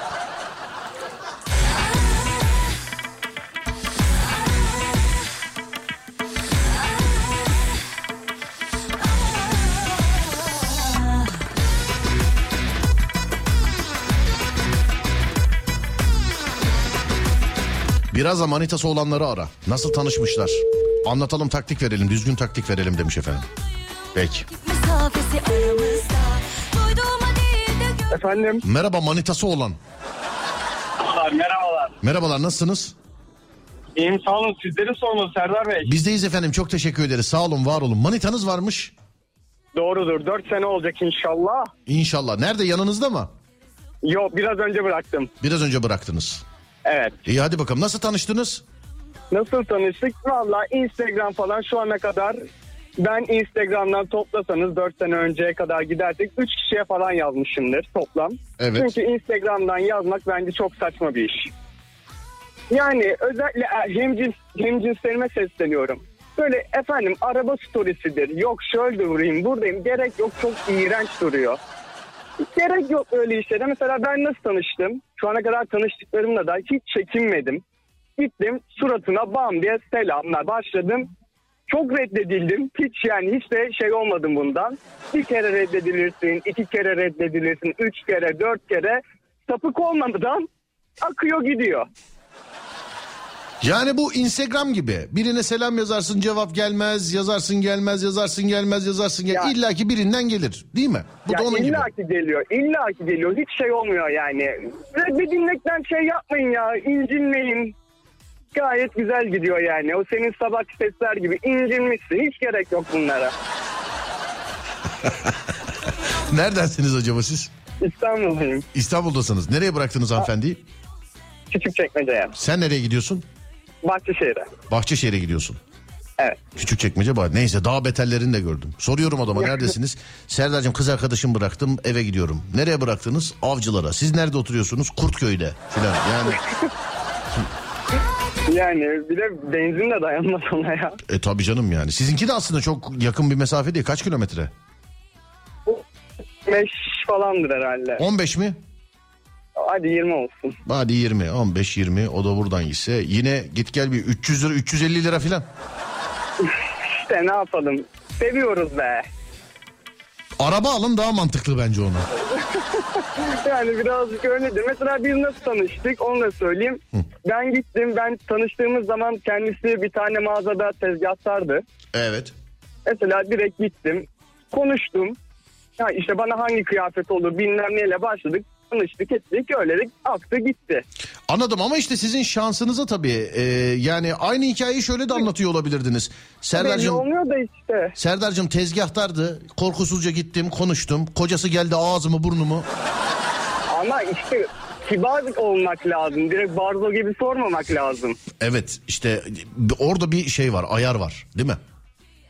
Biraz da manitası olanları ara. Nasıl tanışmışlar? Anlatalım taktik verelim düzgün taktik verelim demiş efendim. Peki. Efendim? Merhaba manitası olan. Merhabalar. Merhabalar nasılsınız? İyiyim sağ olun. Sizleri sormalı Serdar Bey. Bizdeyiz efendim çok teşekkür ederiz. Sağ olun var olun. Manitanız varmış. Doğrudur. 4 sene olacak inşallah. İnşallah. Nerede yanınızda mı? Yok biraz önce bıraktım. Biraz önce bıraktınız. Evet. İyi hadi bakalım nasıl tanıştınız? Nasıl tanıştık? Valla Instagram falan şu ana kadar ben Instagram'dan toplasanız 4 sene önceye kadar gidersek 3 kişiye falan yazmışımdır toplam. Evet. Çünkü Instagram'dan yazmak bence çok saçma bir iş. Yani özellikle e, hemcins, hemcinslerime sesleniyorum. Böyle efendim araba storiesidir. Yok şöyle durayım buradayım. Gerek yok çok iğrenç duruyor. Gerek yok öyle işlere. Mesela ben nasıl tanıştım? Şu ana kadar tanıştıklarımla da hiç çekinmedim. Gittim suratına bam diye selamlar başladım. Çok reddedildim. Hiç yani hiç de şey olmadım bundan. Bir kere reddedilirsin, iki kere reddedilirsin, üç kere, dört kere. Sapık olmadan akıyor gidiyor. Yani bu Instagram gibi. Birine selam yazarsın cevap gelmez, yazarsın gelmez, yazarsın gelmez, yazarsın gel. Ya- İlla ki birinden gelir değil mi? Bu da Ya onun gibi. illa ki geliyor, illa ki geliyor. Hiç şey olmuyor yani. Reddedilmekten şey yapmayın ya, incinmeyin. Gayet güzel gidiyor yani. O senin sabah sesler gibi incinmişsin. Hiç gerek yok bunlara. [LAUGHS] Neredensiniz acaba siz? İstanbul'dayım. İstanbul'dasınız. Nereye bıraktınız hanımefendiyi? Küçük çekmeceye. Sen nereye gidiyorsun? Bahçeşehir'e. Bahçeşehir'e gidiyorsun. Evet. Küçük çekmece var. Neyse daha beterlerini de gördüm. Soruyorum adama neredesiniz? [LAUGHS] Serdar'cığım kız arkadaşım bıraktım eve gidiyorum. Nereye bıraktınız? Avcılara. Siz nerede oturuyorsunuz? Kurtköy'de filan. Yani [LAUGHS] Yani bir de benzin de dayanmaz ona ya. e tabii canım yani. Sizinki de aslında çok yakın bir mesafe değil. Kaç kilometre? 5 falandır herhalde. 15 mi? Hadi 20 olsun. Hadi 20, 15, 20 o da buradan gitse yine git gel bir 300 lira 350 lira filan. İşte ne yapalım. Seviyoruz be. Araba alın daha mantıklı bence ona. [LAUGHS] Yani birazcık öyledir. Mesela biz nasıl tanıştık onu da söyleyeyim. Ben gittim. Ben tanıştığımız zaman kendisi bir tane mağazada tezgahtardı. Evet. Mesela direkt gittim. Konuştum. Ha işte bana hangi kıyafet olur bilmem neyle başladık. Tanıştık ettik öyle de aktı gitti. Anladım ama işte sizin şansınıza tabii. e, yani aynı hikayeyi şöyle de anlatıyor olabilirdiniz. Belli Serdar'cığım olmuyor da işte. Serdar'cığım tezgahtardı. Korkusuzca gittim konuştum. Kocası geldi ağzımı burnumu. Ama işte kibar olmak lazım. Direkt barzo gibi sormamak lazım. Evet işte orada bir şey var ayar var değil mi?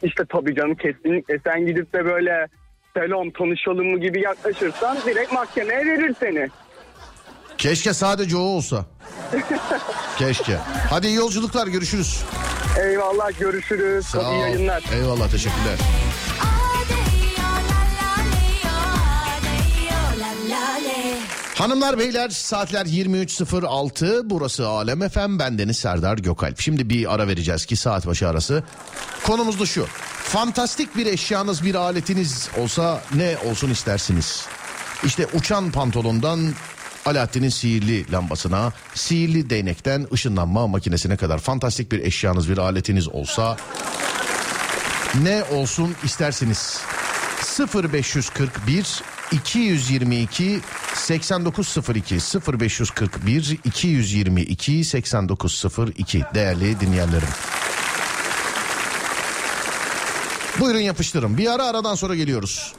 İşte tabii canım kesinlikle sen gidip de böyle selam tanışalım mı gibi yaklaşırsan direkt mahkemeye verir seni. Keşke sadece o olsa. [LAUGHS] Keşke. Hadi iyi yolculuklar görüşürüz. Eyvallah görüşürüz. Sağ Hadi iyi ol. yayınlar. Eyvallah teşekkürler. Hanımlar beyler saatler 23.06 burası Alem FM bendeniz Serdar Gökalp. Şimdi bir ara vereceğiz ki saat başı arası. Konumuz da şu. Fantastik bir eşyanız bir aletiniz olsa ne olsun istersiniz? İşte uçan pantolondan Alaaddin'in sihirli lambasına, sihirli değnekten ışınlanma makinesine kadar fantastik bir eşyanız bir aletiniz olsa ne olsun istersiniz? 0541 222 8902 0541 222 8902 değerli dinleyenlerim. Buyurun yapıştırın. Bir ara aradan sonra geliyoruz.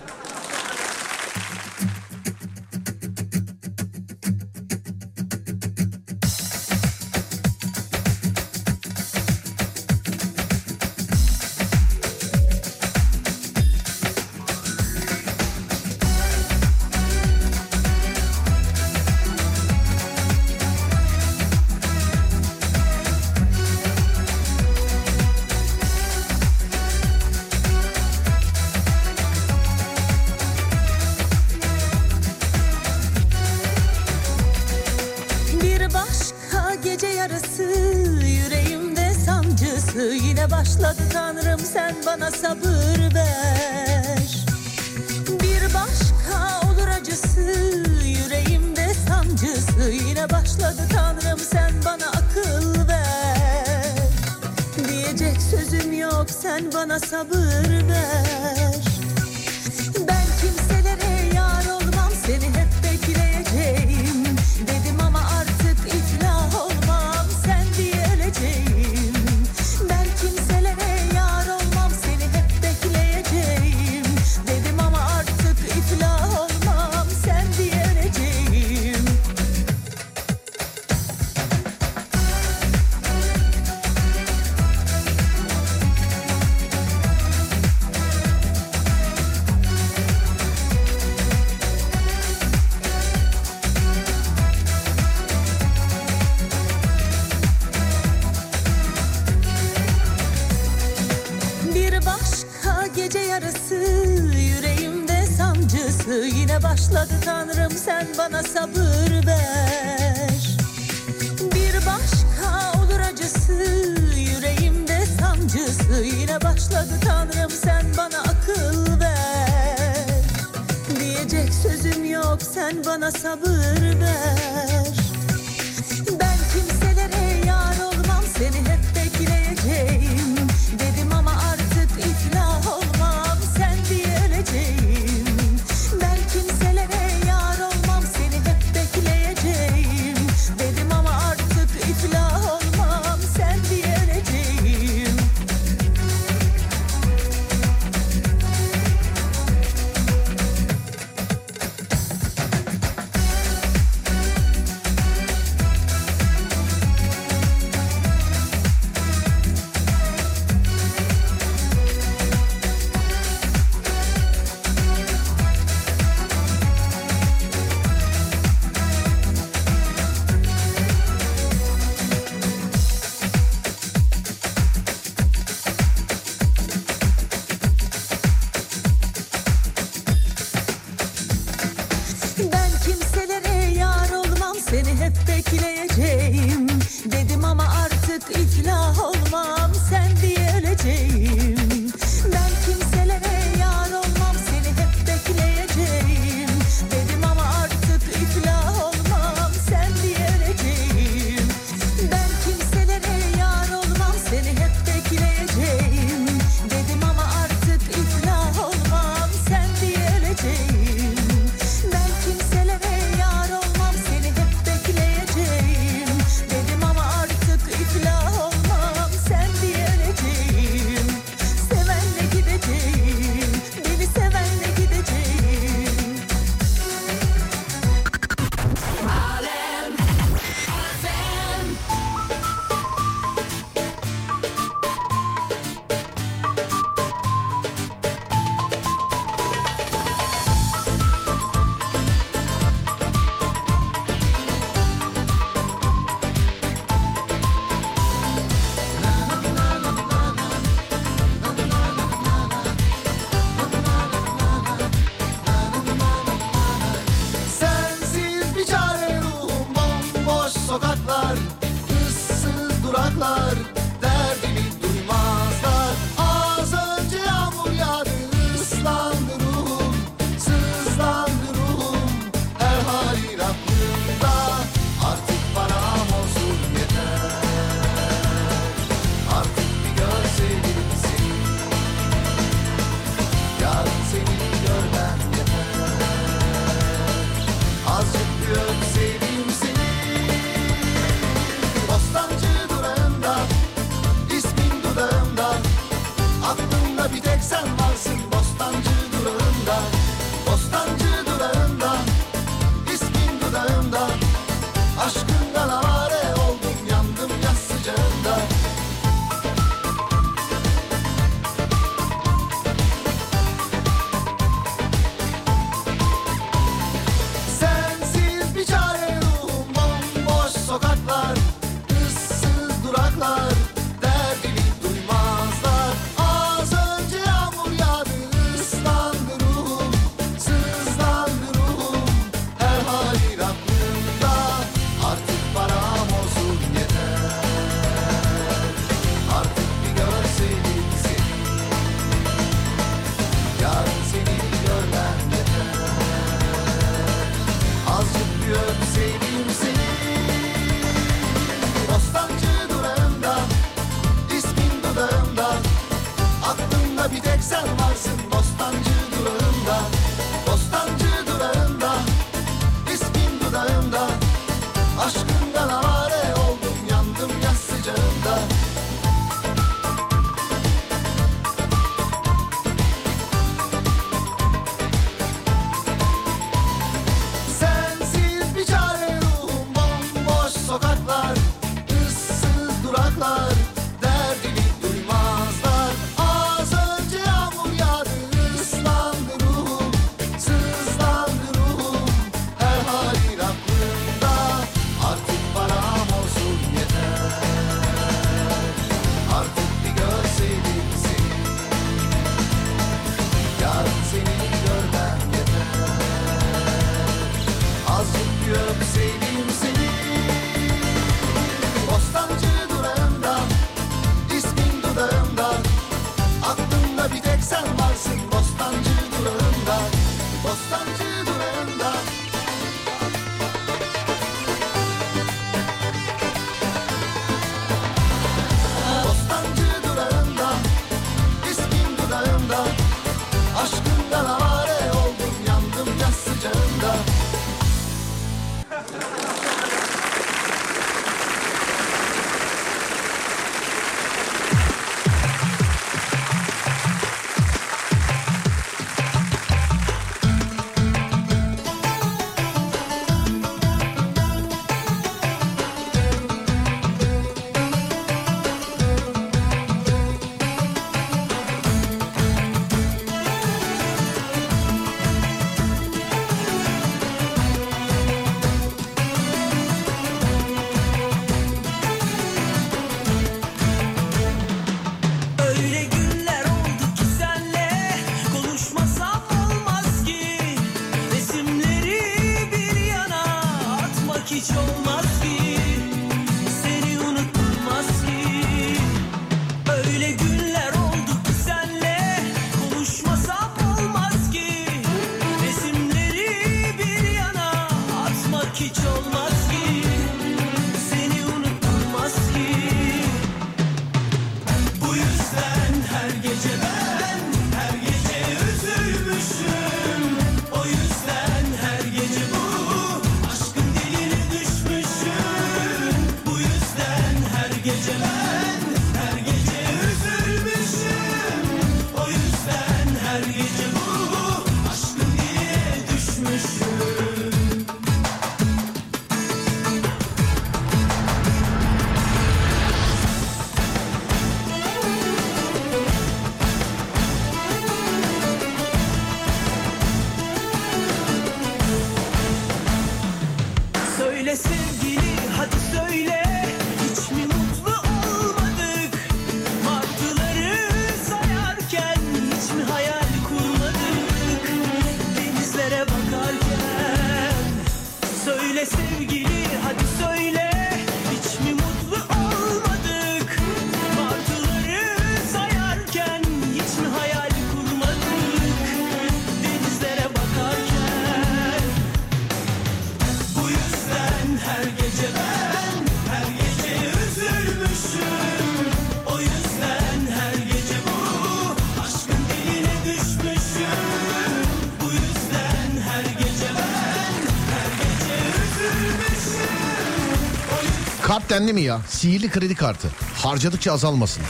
Kart dendi mi ya? Sihirli kredi kartı. Harcadıkça azalmasın.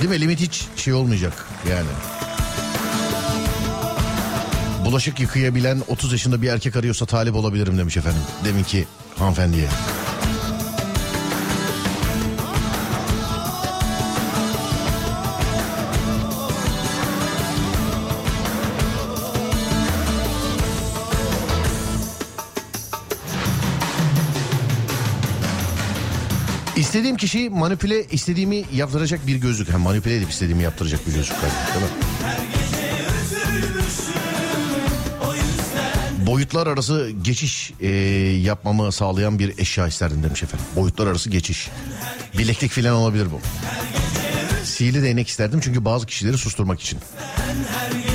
Değil mi? Limit hiç şey olmayacak yani. Bulaşık yıkayabilen 30 yaşında bir erkek arıyorsa talip olabilirim demiş efendim. Deminki hanımefendiye. İstediğim kişiyi manipüle istediğimi yaptıracak bir gözlük. Hem manipüle edip istediğimi yaptıracak bir gözlük. Değil mi? Boyutlar arası geçiş e, yapmamı sağlayan bir eşya isterdim demiş efendim. Boyutlar arası geçiş. Bileklik falan olabilir bu. Sihirli değnek isterdim çünkü bazı kişileri susturmak için. Bu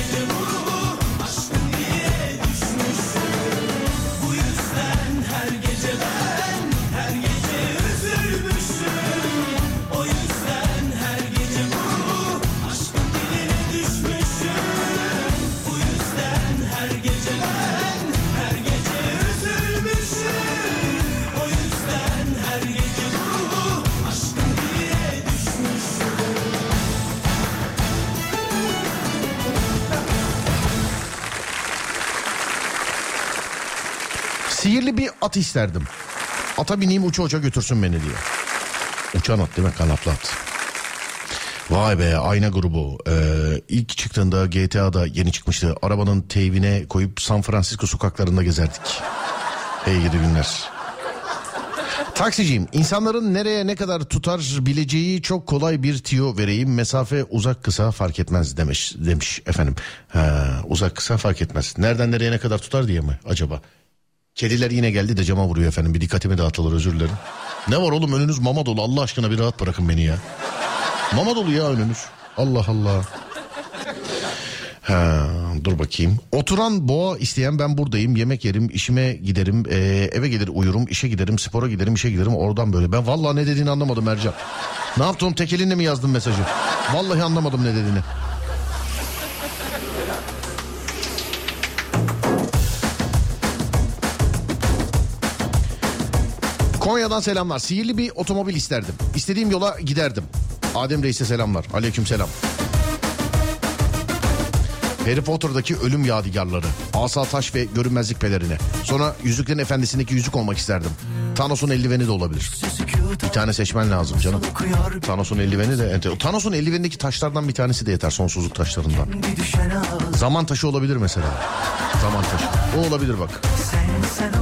at isterdim. Ata bineyim uça uça götürsün beni diye. Uçan at değil mi? Kanatlı at. Vay be ayna grubu. Ee, ilk çıktığında GTA'da yeni çıkmıştı. Arabanın teybine koyup San Francisco sokaklarında gezerdik. Hey gidi günler. Taksiciyim. İnsanların nereye ne kadar tutar bileceği çok kolay bir tiyo vereyim. Mesafe uzak kısa fark etmez demiş demiş efendim. Ha, uzak kısa fark etmez. Nereden nereye ne kadar tutar diye mi acaba? Kediler yine geldi de cama vuruyor efendim. Bir dikkatimi dağıtılır özür dilerim. Ne var oğlum önünüz mama dolu. Allah aşkına bir rahat bırakın beni ya. Mama dolu ya önünüz. Allah Allah. Ha, dur bakayım. Oturan boğa isteyen ben buradayım. Yemek yerim, işime giderim, ee, eve gelir uyurum, işe giderim, spora giderim, işe giderim. Oradan böyle. Ben vallahi ne dediğini anlamadım Ercan. Ne yaptın? Tek elinle mi yazdın mesajı? Vallahi anlamadım ne dediğini. Konya'dan selamlar. Sihirli bir otomobil isterdim. İstediğim yola giderdim. Adem Reis'e selamlar. Aleyküm selam. Harry Potter'daki ölüm yadigarları. Asa taş ve görünmezlik pelerini. Sonra Yüzüklerin Efendisi'ndeki yüzük olmak isterdim. Thanos'un eldiveni de olabilir. Bir tane seçmen lazım canım. Thanos'un eldiveni de... ente- Thanos'un eldivenindeki taşlardan bir tanesi de yeter sonsuzluk taşlarından. Zaman taşı olabilir mesela. Zaman taşı. O olabilir bak. Sen sen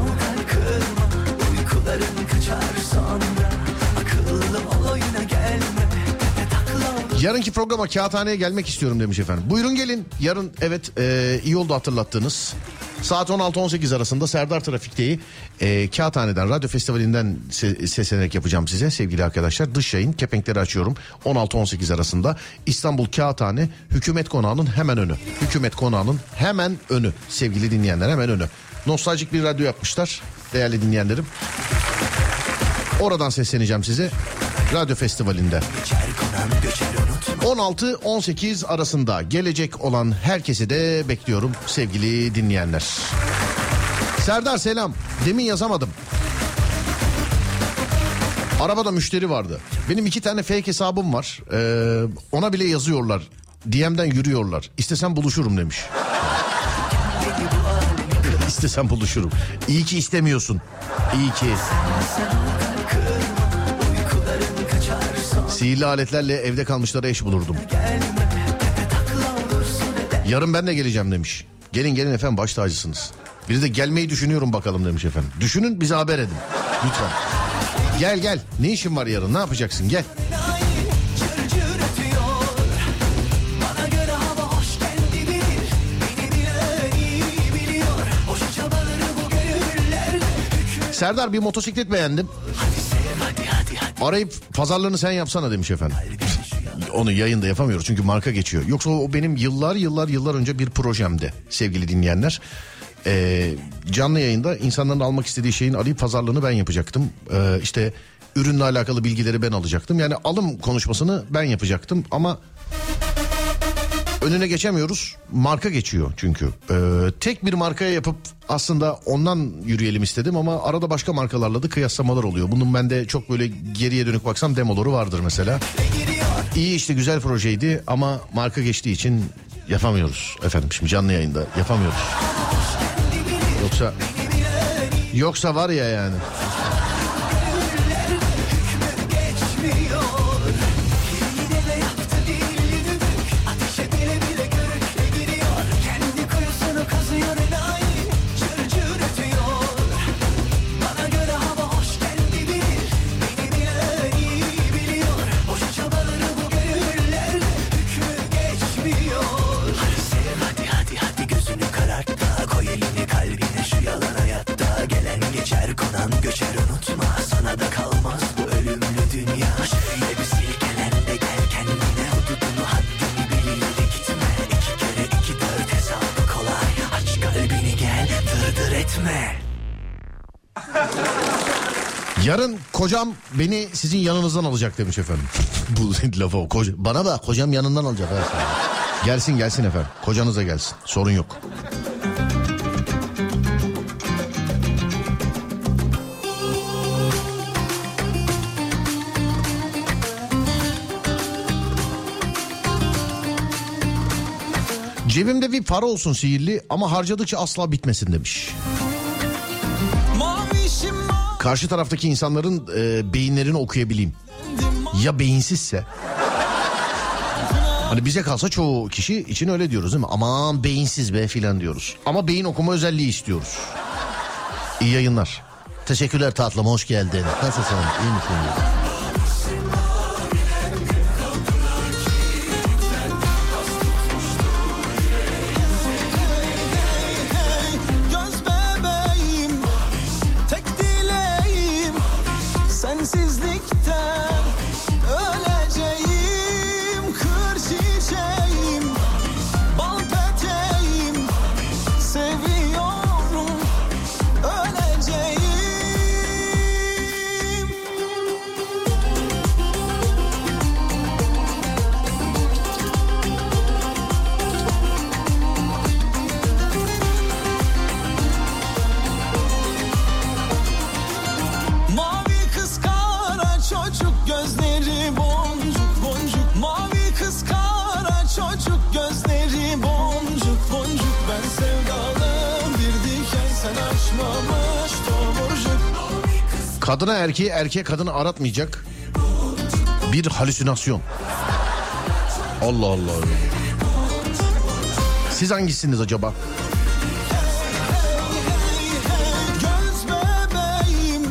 Yarınki programa kağıthaneye gelmek istiyorum demiş efendim. Buyurun gelin. Yarın evet e, iyi oldu hatırlattığınız. Saat 16-18 arasında Serdar Trafik'teyi e, Kağıthane'den, Radyo Festivali'nden se- seslenerek yapacağım size sevgili arkadaşlar. Dış yayın kepenkleri açıyorum 16-18 arasında. İstanbul Kağıthane Hükümet Konağı'nın hemen önü. Hükümet Konağı'nın hemen önü sevgili dinleyenler hemen önü. Nostaljik bir radyo yapmışlar değerli dinleyenlerim. Oradan sesleneceğim size. Radyo Festivali'nde. 16-18 arasında gelecek olan herkesi de bekliyorum sevgili dinleyenler. Serdar selam. Demin yazamadım. Arabada müşteri vardı. Benim iki tane fake hesabım var. Ee, ona bile yazıyorlar. DM'den yürüyorlar. İstesem buluşurum demiş. [LAUGHS] İstesem buluşurum. İyi ki istemiyorsun. İyi ki. Sihirli aletlerle evde kalmışlara eş bulurdum. Yarın ben de geleceğim demiş. Gelin gelin efendim baş tacısınız. Biri de gelmeyi düşünüyorum bakalım demiş efendim. Düşünün bize haber edin. Lütfen. Gel gel. Ne işin var yarın? Ne yapacaksın? Gel. Serdar bir motosiklet beğendim. Arayıp pazarlığını sen yapsana demiş efendim. Onu yayında yapamıyoruz çünkü marka geçiyor. Yoksa o benim yıllar yıllar yıllar önce bir projemdi sevgili dinleyenler. Ee, canlı yayında insanların almak istediği şeyin arayıp pazarlığını ben yapacaktım. Ee, işte ürünle alakalı bilgileri ben alacaktım. Yani alım konuşmasını ben yapacaktım ama önüne geçemiyoruz. Marka geçiyor çünkü. Ee, tek bir markaya yapıp aslında ondan yürüyelim istedim ama arada başka markalarla da kıyaslamalar oluyor. Bunun bende çok böyle geriye dönük baksam demoları vardır mesela. İyi işte güzel projeydi ama marka geçtiği için yapamıyoruz efendim şimdi canlı yayında yapamıyoruz. Yoksa yoksa var ya yani. Sana da kalmaz bu ölümlü dünya Şöyle bir silkelen de gel kendine Hududunu haddini bil gitme İki kere iki dört hesabı kolay Aç kalbini gel dırdır etme Yarın kocam beni sizin yanınızdan alacak demiş efendim. Bu [LAUGHS] lafa o. Koca, bana da kocam yanından alacak. ha. Gelsin gelsin efendim. Kocanıza gelsin. Sorun yok. Cebimde bir para olsun sihirli ama harcadıkça asla bitmesin demiş. Karşı taraftaki insanların e, beyinlerini okuyabileyim. Ya beyinsizse? Hani bize kalsa çoğu kişi için öyle diyoruz değil mi? Aman beyinsiz be filan diyoruz. Ama beyin okuma özelliği istiyoruz. İyi yayınlar. Teşekkürler tatlım hoş geldin. Nasılsın? İyi misin? Kadına erkeği erkeğe kadını aratmayacak bir halüsinasyon. Allah Allah. Siz hangisiniz acaba? Göz bebeğim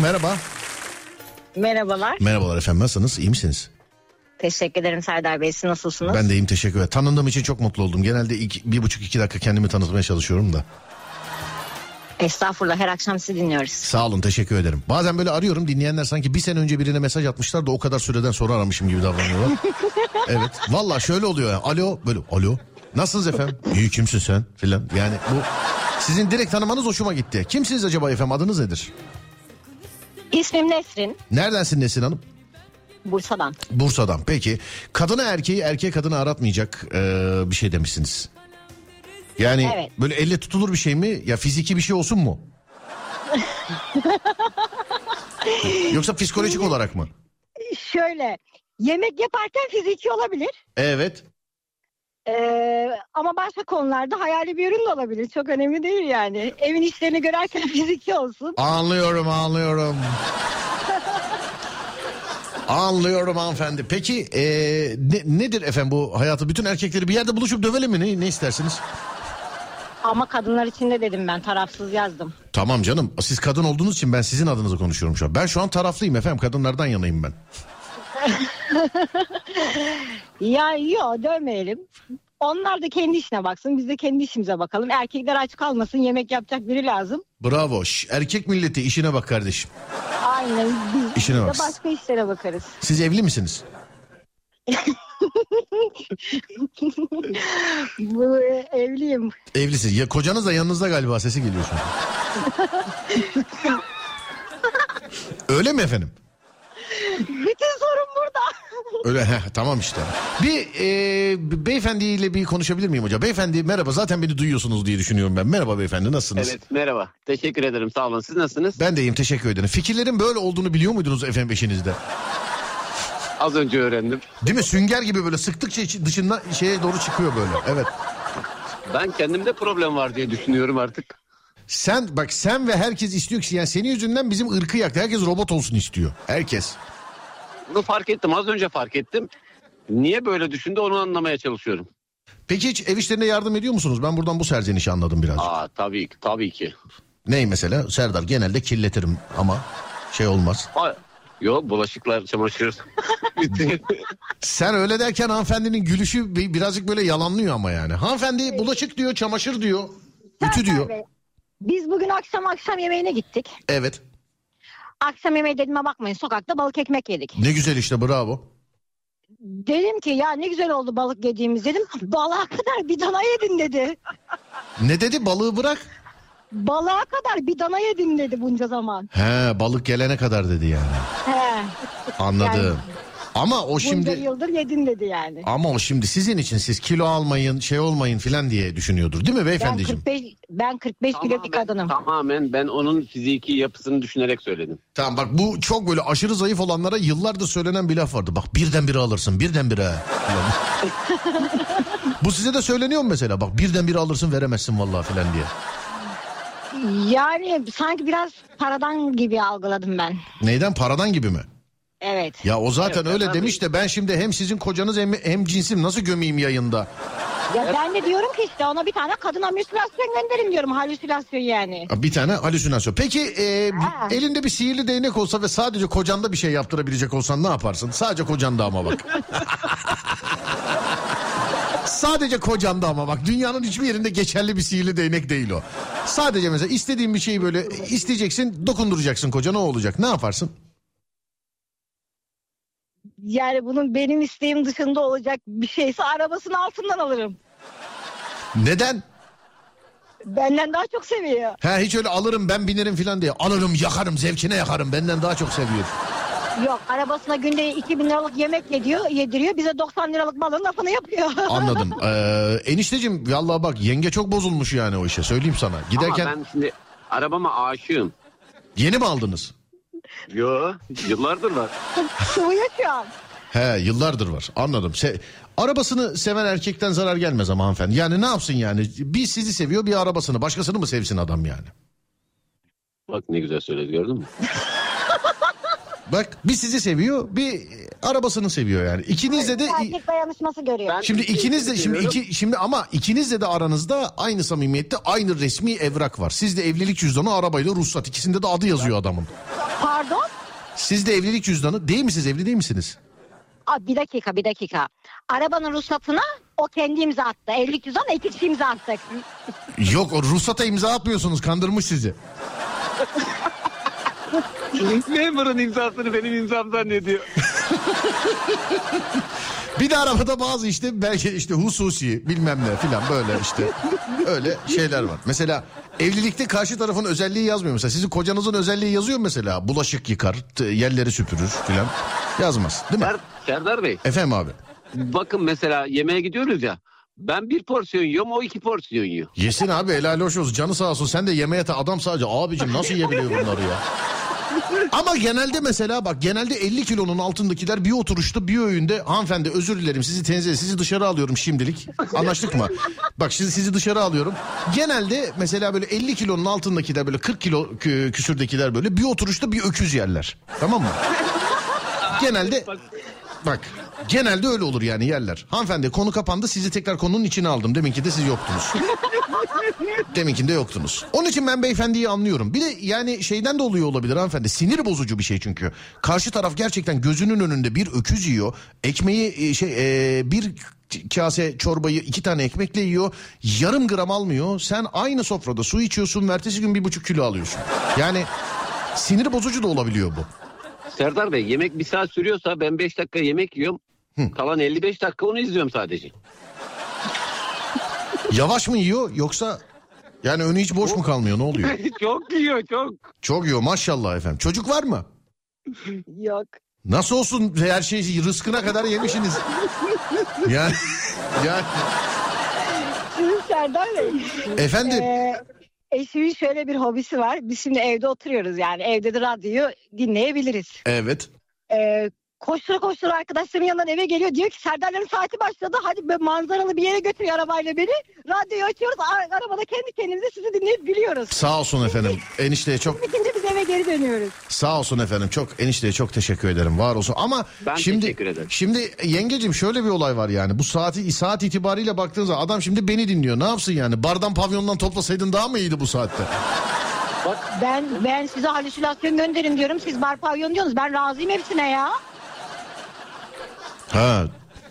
merhaba. Merhabalar. Merhabalar efendim nasılsınız? İyi misiniz? Teşekkür ederim Serdar Bey. Siz nasılsınız? Ben de iyiyim teşekkür ederim. Tanındığım için çok mutlu oldum. Genelde iki, bir buçuk iki dakika kendimi tanıtmaya çalışıyorum da. Estağfurullah her akşam sizi dinliyoruz. Sağ olun teşekkür ederim. Bazen böyle arıyorum dinleyenler sanki bir sene önce birine mesaj atmışlar da o kadar süreden sonra aramışım gibi davranıyorlar. [LAUGHS] evet valla şöyle oluyor ya. Alo böyle alo. Nasılsınız efendim? İyi kimsin sen filan. Yani bu sizin direkt tanımanız hoşuma gitti. Kimsiniz acaba efendim adınız nedir? İsmim Nesrin. Neredensin Nesin Hanım? Bursa'dan. Bursa'dan. Peki kadına erkeği erkeğe kadını aratmayacak eee, bir şey demişsiniz. Yani Evet. böyle elle tutulur bir şey mi? Ya fiziki bir şey olsun mu? [LAUGHS] Yoksa psikolojik olarak mı? Şöyle yemek yaparken fiziki olabilir. Evet. Ee, ama başka konularda hayali bir ürün de olabilir. Çok önemli değil yani. Evin işlerini görerken [LAUGHS] fiziki olsun. Anlıyorum anlıyorum. Anlıyorum hanımefendi. Peki e, ne- nedir efendim bu hayatı? Bütün erkekleri bir yerde buluşup dövelim mi? Ne, ne istersiniz? Ama kadınlar için de dedim ben tarafsız yazdım. Tamam canım. Siz kadın olduğunuz için ben sizin adınıza konuşuyorum şu an. Ben şu an taraflıyım efendim. Kadınlardan yanayım ben. [LAUGHS] ya yok dövmeyelim. Onlar da kendi işine baksın. Biz de kendi işimize bakalım. Erkekler aç kalmasın. Yemek yapacak biri lazım. Bravo. Erkek milleti işine bak kardeşim. Aynen. Biz, İşine biz de baksın. başka işlere bakarız. Siz evli misiniz? [LAUGHS] Bu e, evliyim. Evlisiniz. Ya kocanız da yanınızda galiba sesi geliyor şu [LAUGHS] an. Öyle mi efendim? Bütün sorun burada. Öyle heh, tamam işte. Bir e, beyefendiyle bir konuşabilir miyim hocam? Beyefendi merhaba zaten beni duyuyorsunuz diye düşünüyorum ben. Merhaba beyefendi nasılsınız? Evet merhaba. Teşekkür ederim sağ olun. Siz nasılsınız? Ben de iyiyim teşekkür ederim. Fikirlerin böyle olduğunu biliyor muydunuz efendim eşinizde? Az önce öğrendim. Değil mi? Sünger gibi böyle sıktıkça içi- dışından şeye doğru çıkıyor böyle. Evet. Ben kendimde problem var diye düşünüyorum artık. Sen bak sen ve herkes istiyor ki yani senin yüzünden bizim ırkı yaktı. Herkes robot olsun istiyor. Herkes. Bunu fark ettim az önce fark ettim. Niye böyle düşündü onu anlamaya çalışıyorum. Peki hiç ev işlerine yardım ediyor musunuz? Ben buradan bu serzenişi anladım birazcık. Aa tabii ki tabii ki. Ney mesela? Serdar genelde kirletirim ama şey olmaz. Aa, Yok bulaşıklar çamaşır. [LAUGHS] Sen öyle derken hanımefendinin gülüşü bi- birazcık böyle yalanlıyor ama yani. Hanımefendi bulaşık diyor, çamaşır diyor, ütü diyor. Biz bugün akşam akşam yemeğine gittik. Evet. Akşam yemeği dediğime bakmayın sokakta balık ekmek yedik. Ne güzel işte bravo. Dedim ki ya ne güzel oldu balık yediğimiz dedim. Balığa kadar bir dana yedin dedi. Ne dedi balığı bırak. Balığa kadar bir dana yedin dedi bunca zaman. He balık gelene kadar dedi yani. He. Anladım. Yani ama o Bunca şimdi yıldır yedin dedi yani. ama o şimdi sizin için siz kilo almayın şey olmayın filan diye düşünüyordur değil mi Ben beyefendiciğim? 45 ben 45 kilo bir kadınım. Tamamen ben onun fiziki yapısını düşünerek söyledim. Tamam bak bu çok böyle aşırı zayıf olanlara yıllardır söylenen bir laf vardı. Bak birdenbire alırsın birdenbire. [LAUGHS] Bu size de söyleniyor mu mesela? Bak birdenbire alırsın veremezsin vallahi filan diye. Yani sanki biraz paradan gibi algıladım ben. Neyden paradan gibi mi? Evet. Ya o zaten Evet, öyle tabii. demiş de ben şimdi hem sizin kocanız hem, hem cinsim nasıl gömeyim yayında? Ya ben de diyorum ki işte ona bir tane kadın halüsinasyon gönderin diyorum halüsinasyon yani. Bir tane halüsinasyon. Peki e, elinde bir sihirli değnek olsa ve sadece kocanda bir şey yaptırabilecek olsan ne yaparsın? Sadece kocanda ama bak. [LAUGHS] sadece kocanda ama bak dünyanın hiçbir yerinde geçerli bir sihirli değnek değil o. Sadece mesela istediğin bir şeyi böyle isteyeceksin dokunduracaksın kocana o olacak. Ne yaparsın? Yani bunun benim isteğim dışında olacak bir şeyse arabasını altından alırım. Neden? Benden daha çok seviyor. Ha hiç öyle alırım ben binerim falan diye. Alırım yakarım zevkine yakarım benden daha çok seviyor. Yok arabasına günde 2000 liralık yemek yediyor, yediriyor. Bize 90 liralık balın lafını yapıyor. [LAUGHS] Anladım. Ee, enişteciğim vallahi bak yenge çok bozulmuş yani o işe söyleyeyim sana. Giderken Ama ben şimdi arabama aşığım. yeni mi aldınız? Yo yıllardır var. [LAUGHS] Şu an. He yıllardır var anladım. Se arabasını seven erkekten zarar gelmez ama hanımefendi. Yani ne yapsın yani? Bir sizi seviyor bir arabasını başkasını mı sevsin adam yani? Bak ne güzel söyledi gördün mü? [LAUGHS] Bak bir sizi seviyor bir arabasını seviyor yani. İkinizle de Erkek dayanışması görüyor. Şimdi ikiniz de şimdi iki şimdi ama ikinizle de aranızda aynı samimiyette aynı resmi evrak var. Sizde evlilik cüzdanı arabayla ruhsat ikisinde de adı yazıyor adamın. Pardon? Sizde evlilik cüzdanı değil misiniz evli değil misiniz? Aa, bir dakika bir dakika. Arabanın ruhsatına o kendi imza attı. Evlilik cüzdanı iki kişi imza attık. Yok o ruhsata imza atmıyorsunuz kandırmış sizi. [LAUGHS] Memurun imzasını benim imzam zannediyor. Bir de arabada bazı işte belki işte hususi bilmem ne filan böyle işte öyle şeyler var. Mesela evlilikte karşı tarafın özelliği yazmıyor mesela. Sizin kocanızın özelliği yazıyor mesela. Bulaşık yıkar, yerleri süpürür filan. Yazmaz değil mi? Serdar Bey. Efendim abi. Bakın mesela yemeğe gidiyoruz ya. Ben bir porsiyon yiyorum o iki porsiyon yiyor. Yesin abi helal hoş olsun. Canı sağ olsun. Sen de yemeğe ta adam sadece abicim nasıl yiyebiliyor bunları ya? [LAUGHS] Ama genelde mesela bak genelde 50 kilonun altındakiler bir oturuşta bir öğünde hanımefendi özür dilerim sizi tenzih sizi dışarı alıyorum şimdilik. Anlaştık mı? Bak sizi sizi dışarı alıyorum. Genelde mesela böyle 50 kilonun altındakiler böyle 40 kilo kü- küsürdekiler böyle bir oturuşta bir öküz yerler. Tamam mı? Genelde bak genelde öyle olur yani yerler. Hanımefendi konu kapandı sizi tekrar konunun içine aldım. Deminki de siz yoktunuz. Deminkinde yoktunuz. Onun için ben beyefendiyi anlıyorum. Bir de yani şeyden de oluyor olabilir hanımefendi. Sinir bozucu bir şey çünkü. Karşı taraf gerçekten gözünün önünde bir öküz yiyor. Ekmeği e, şey e, bir kase çorbayı iki tane ekmekle yiyor. Yarım gram almıyor. Sen aynı sofrada su içiyorsun. Ertesi gün bir buçuk kilo alıyorsun. Yani sinir bozucu da olabiliyor bu. Serdar Bey yemek bir saat sürüyorsa ben 5 dakika yemek yiyorum. Kalan 55 dakika onu izliyorum sadece. Yavaş mı yiyor yoksa yani önü hiç boş mu kalmıyor ne oluyor? [LAUGHS] çok yiyor çok. Çok yiyor maşallah efendim. Çocuk var mı? Yok. Nasıl olsun her şeyi rızkına kadar yemişsiniz. Yani yani Şimdi Serdar Bey. Efendim? Ee, eşimin şöyle bir hobisi var. Biz şimdi evde oturuyoruz yani. Evde de radyoyu dinleyebiliriz. evet. Ee, koştura koştura arkadaşlarımın yanından eve geliyor. Diyor ki Serdar'ların saati başladı. Hadi böyle manzaralı bir yere götürüyor arabayla beni. Radyoyu açıyoruz. A- arabada kendi kendimize sizi dinleyip gülüyoruz. Sağ olsun efendim. Enişteye çok Bitince biz eve geri dönüyoruz. sağ olsun efendim. Çok enişteye çok teşekkür ederim. Var olsun. Ama Ben şimdi teşekkür ederim. şimdi yengecim şöyle bir olay var yani. Bu saati saat itibariyle baktığınız zaman adam şimdi beni dinliyor. Ne yapsın yani? Bardan pavyondan toplasaydın daha mı iyiydi bu saatte? Ben ben size halüsinasyon gönderin diyorum. Siz bar pavyon diyorsunuz. Ben razıyım hepsine ya. Ha.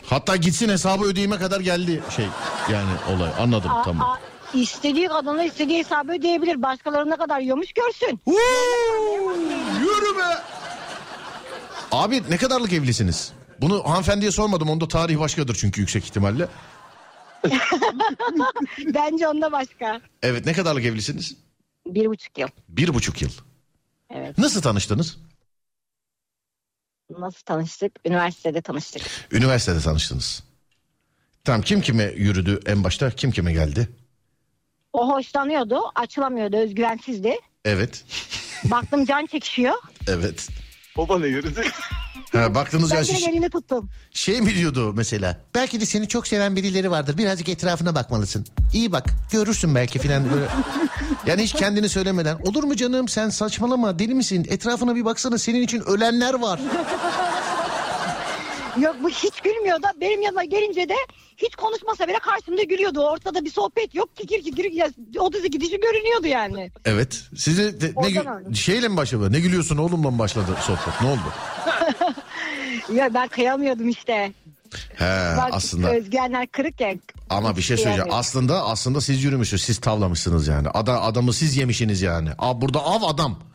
Hatta gitsin hesabı ödeyime kadar geldi şey yani olay. Anladım Aa, tamam. aa, istediği kadına istediği hesabı ödeyebilir. Başkalarına kadar yiyormuş görsün. Yürü be. Abi ne kadarlık evlisiniz? Bunu hanımefendiye sormadım. Onda tarih başkadır çünkü yüksek ihtimalle. [LAUGHS] Bence onda başka. Evet ne kadarlık evlisiniz? Bir buçuk yıl. Bir buçuk yıl. Evet. Nasıl tanıştınız? Nasıl tanıştık? Üniversitede tanıştık. Üniversitede tanıştınız. Tamam kim kime yürüdü en başta? Kim kime geldi? O hoşlanıyordu. Açılamıyordu. Özgüvensizdi. Evet. Baktım can çekişiyor. Evet. O bana yürüdü. Ha, baktınız Ben ya direkt şiş- elini tuttum. şey mi diyordu mesela? Belki de seni çok seven birileri vardır. Birazcık etrafına bakmalısın. İyi bak görürsün belki filan böyle. [LAUGHS] Yani hiç kendini söylemeden. Olur mu canım sen saçmalama deli misin? Etrafına bir baksana senin için ölenler var. [LAUGHS] Yok bu hiç gülmüyordu. Benim yanıma gelince de hiç konuşmasa bile karşımda gülüyordu. Ortada bir sohbet yok. Kikir kikir ya, o dizi gidişi görünüyordu yani. Evet. Size de, ne, Oradan gü- şeyle mi başladı? Ne gülüyorsun oğlumla mı başladı sohbet? Ne oldu? [LAUGHS] Ya ben kıyamıyordum işte. He Bak aslında. özgüvenler kırık ya. Ama bir şey söyleyeceğim. Yani. Aslında aslında siz yürümüşsünüz. Siz tavlamışsınız yani. Ada, adamı siz yemişsiniz yani. Aa, burada av adam. [LAUGHS]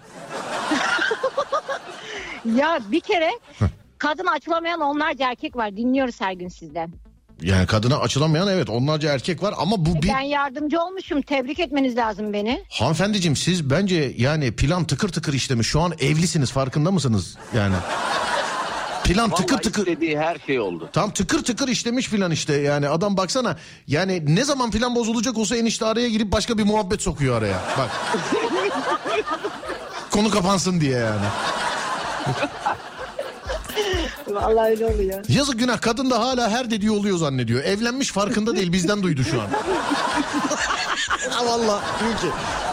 Ya bir kere kadın açılamayan onlarca erkek var. Dinliyoruz her gün sizden. Yani kadına açılamayan evet onlarca erkek var ama bu bir... Ben yardımcı olmuşum. Tebrik etmeniz lazım beni. Hanımefendiciğim siz bence yani plan tıkır tıkır işlemiş. Şu an evlisiniz farkında mısınız? Yani plan tıkır Vallahi tıkır... istediği her şey oldu. Tam tıkır tıkır işlemiş filan işte yani adam baksana yani ne zaman filan bozulacak olsa enişte araya girip başka bir muhabbet sokuyor araya bak. [LAUGHS] Konu kapansın diye yani. Vallahi öyle oluyor. Yazık günah kadın da hala her dediği oluyor zannediyor. Evlenmiş farkında değil bizden duydu şu an. [LAUGHS] Ha Valla diyor ki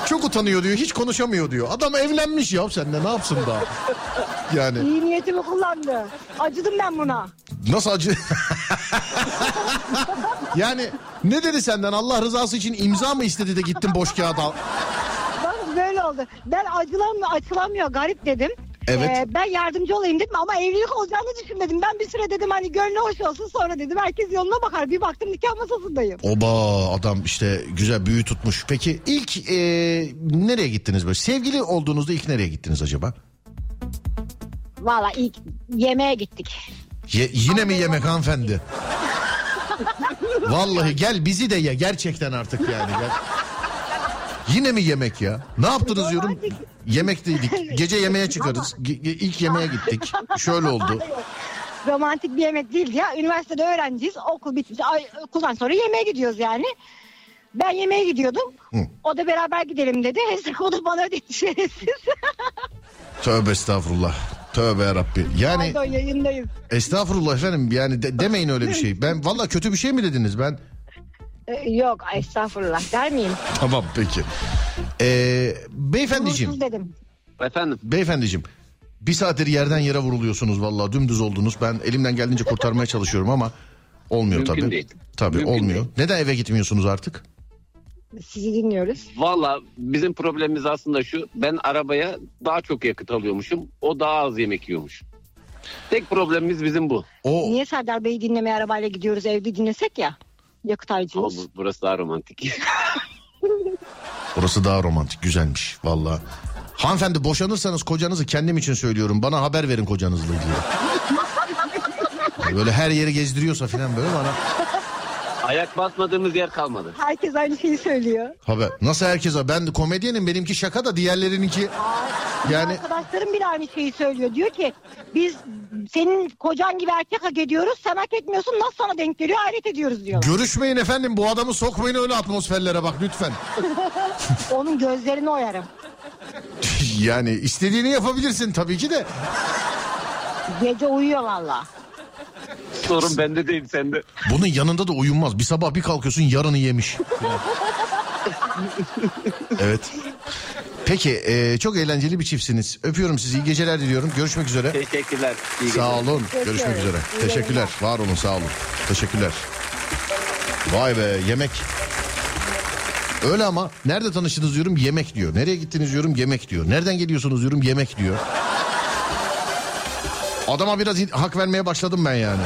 çok utanıyor diyor hiç konuşamıyor diyor. Adam evlenmiş ya sende ne yapsın daha. Yani İyi niyetimi kullandı. Acıdım ben buna. nasıl acı... [LAUGHS] yani ne dedi senden Allah rızası için imza mı istedi de gittin boş kağıt al. Bak böyle oldu. Ben acılamıyor, açılamıyor garip dedim. Evet. Ee, ben yardımcı olayım dedim ama evlilik olacağını düşünmedim. Ben bir süre dedim hani gönlü hoş olsun sonra dedim herkes yoluna bakar. Bir baktım nikah masasındayım. Oba adam işte güzel büyü tutmuş. Peki ilk e, nereye gittiniz böyle? Sevgili olduğunuzda ilk nereye gittiniz acaba? Valla ilk yemeğe gittik. Ye- yine mi yemek hanımefendi? Vallahi gel bizi de ye gerçekten artık yani. Gel. Yine mi yemek ya? Ne yaptınız diyorum? Yemek dedik. Gece yemeğe çıkarız. Ge- ilk yemeğe gittik. Şöyle oldu. Romantik bir yemek değildi ya. Üniversitede öğrenciyiz. Okul bitmiş. Ay, okuldan sonra yemeğe gidiyoruz yani. Ben yemeğe gidiyordum. Hı. O da beraber gidelim dedi. [LAUGHS] o da bana ödedi şerefsiz. Tövbe estağfurullah. Tövbe yarabbi. Yani Pardon yayındayız. estağfurullah efendim yani de- demeyin öyle bir şey. Ben valla kötü bir şey mi dediniz ben? Ee, yok estağfurullah der miyim? Tamam peki. Ee, beyefendiciğim. Dedim. Efendim. Beyefendiciğim. Bir saattir yerden yere vuruluyorsunuz valla dümdüz oldunuz. Ben elimden geldiğince kurtarmaya çalışıyorum ama olmuyor Mümkün tabii. değil. Tabii Mümkün olmuyor. değil. Neden eve gitmiyorsunuz artık? Sizi dinliyoruz. Valla bizim problemimiz aslında şu. Ben arabaya daha çok yakıt alıyormuşum. O daha az yemek yiyormuş. Tek problemimiz bizim bu. O Niye Serdar Bey'i dinlemeye arabayla gidiyoruz evde dinlesek ya? Yakıt Ama harcıyoruz. bu- burası daha romantik. [LAUGHS] Burası daha romantik güzelmiş valla. Hanımefendi boşanırsanız kocanızı kendim için söylüyorum. Bana haber verin kocanızla ilgili. [LAUGHS] Böyle her yeri gezdiriyorsa falan böyle bana Ayak basmadığımız yer kalmadı. Herkes aynı şeyi söylüyor. haber. Nasıl herkese? Ben de komedyenim benimki şaka da diğerlerininki yani Arkadaşlarım bile aynı şeyi söylüyor. Diyor ki biz senin kocan gibi erkek hak ediyoruz. Sen hak etmiyorsun. Nasıl sana denk geliyor? Hayret ediyoruz diyor. görüşmeyin efendim bu adamı sokmayın öyle atmosferlere bak lütfen. [LAUGHS] Onun gözlerini oyarım. yani istediğini yapabilirsin tabii ki de. Gece uyuyor valla. Sorun bende değil sende. Bunun yanında da uyunmaz. Bir sabah bir kalkıyorsun yarını yemiş. evet. Peki e, çok eğlenceli bir çiftsiniz. Öpüyorum sizi. iyi geceler diliyorum. Görüşmek üzere. Teşekkürler. İyi Sağ geceler. olun. Görüşmek üzere. İyi Teşekkürler. Var olun sağ olun. Teşekkürler. Vay be yemek. Öyle ama nerede tanıştınız diyorum yemek diyor. Nereye gittiniz diyorum yemek diyor. Nereden geliyorsunuz diyorum yemek diyor. Adama biraz hak vermeye başladım ben yani.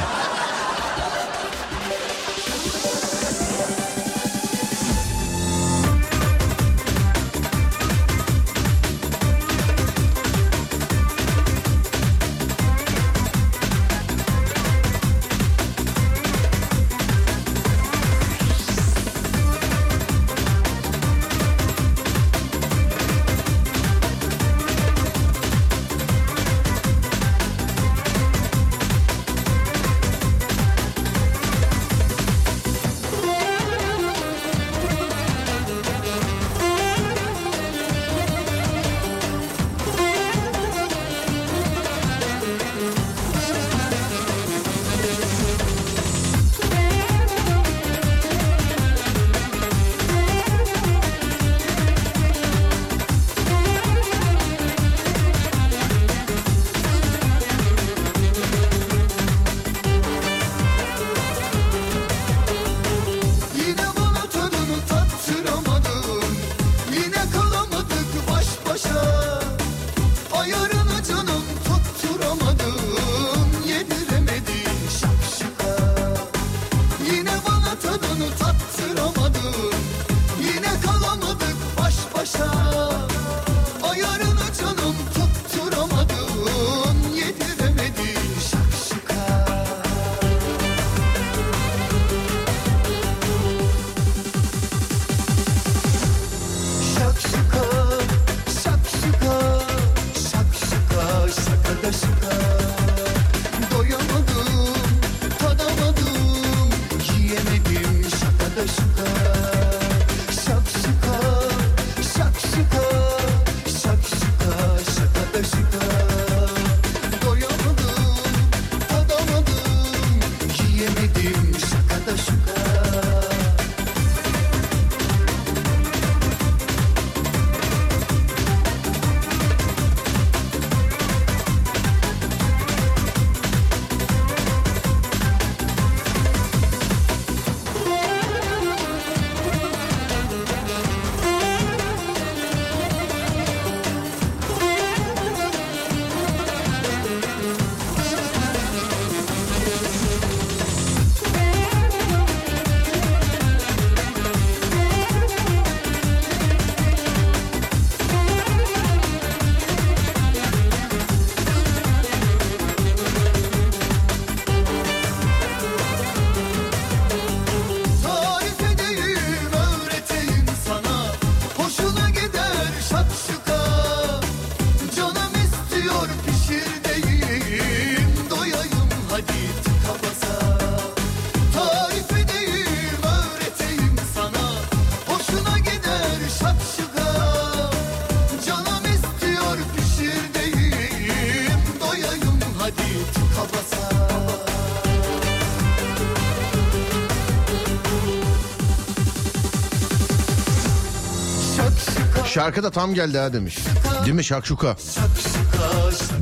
Şarkı da tam geldi ha demiş. Değil mi şakşuka?